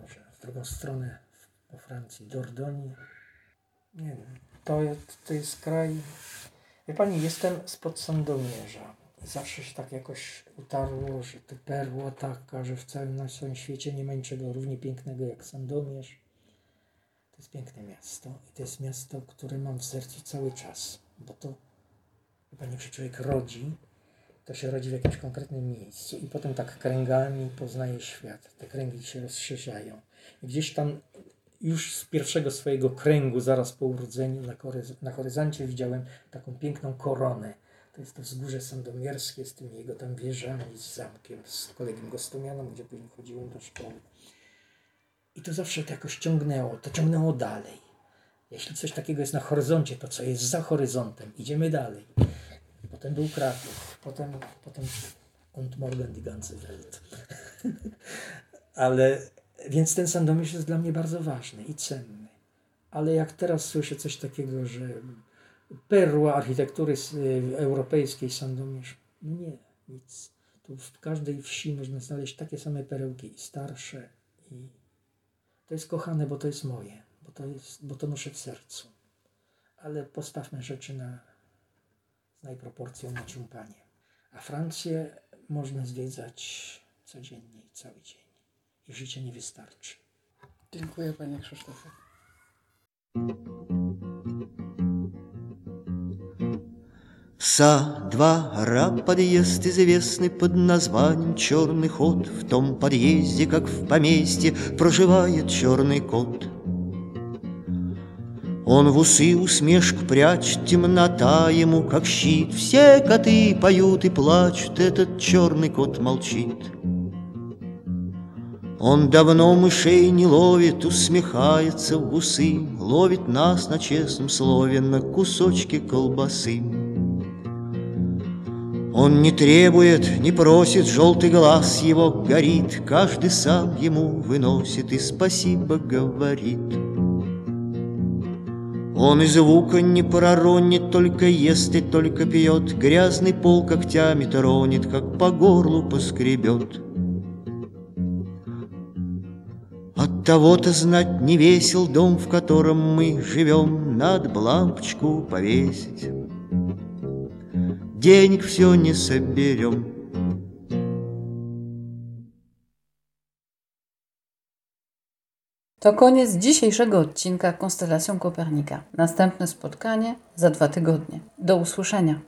Może w drugą stronę po Francji Dordogne. Nie wiem, to, to jest kraj Wie pani, jestem spod Sandomierza. Zawsze się tak jakoś utarło, że to perła taka, że w całym na swoim świecie nie ma niczego równie pięknego jak Sandomierz. To jest piękne miasto i to jest miasto, które mam w sercu cały czas, bo to, pani, jak się człowiek rodzi, to się rodzi w jakimś konkretnym miejscu i potem tak kręgami poznaje świat. Te kręgi się rozszerzają. Gdzieś tam już z pierwszego swojego kręgu, zaraz po urodzeniu, na, na horyzoncie widziałem taką piękną koronę. To jest to wzgórze sandomierskie z tymi jego tam wieżami, z zamkiem, z kolegiem Gostomianą, gdzie później chodziłem do szkoły. I to zawsze to jakoś ciągnęło, to ciągnęło dalej. Jeśli coś takiego jest na horyzoncie, to co jest za horyzontem, idziemy dalej. Potem był Kraków, potem, potem und morgen die ganze Welt. *laughs* Ale więc ten Sandomierz jest dla mnie bardzo ważny i cenny. Ale jak teraz słyszę coś takiego, że perła architektury y, europejskiej Sandomierz, no nie, nic. Tu w każdej wsi można znaleźć takie same perełki i starsze i to jest kochane, bo to jest moje, bo to, jest, bo to noszę w sercu. Ale postawmy rzeczy na, z najproporcją na. A Francję można zwiedzać codziennie i cały dzień i życie nie wystarczy. Dziękuję Panie Krzysztofie. Са два ра подъезд известный под названием «Черный ход». В том подъезде, как в поместье, проживает черный кот. Он в усы усмешку прячет, темнота ему как щит. Все коты поют и плачут, этот черный кот молчит. Он давно мышей не ловит, усмехается в усы, Ловит нас на честном слове на кусочки колбасы. Он не требует, не просит, желтый глаз его горит, Каждый сам ему выносит и спасибо говорит. Он и звука не проронит, только ест и только пьет, Грязный пол когтями тронет, как по горлу поскребет. От того-то знать не весел дом, в котором мы живем, Надо б лампочку повесить денег все не соберем. To koniec dzisiejszego odcinka Konstelacją Kopernika. Następne spotkanie za dwa tygodnie. Do usłyszenia.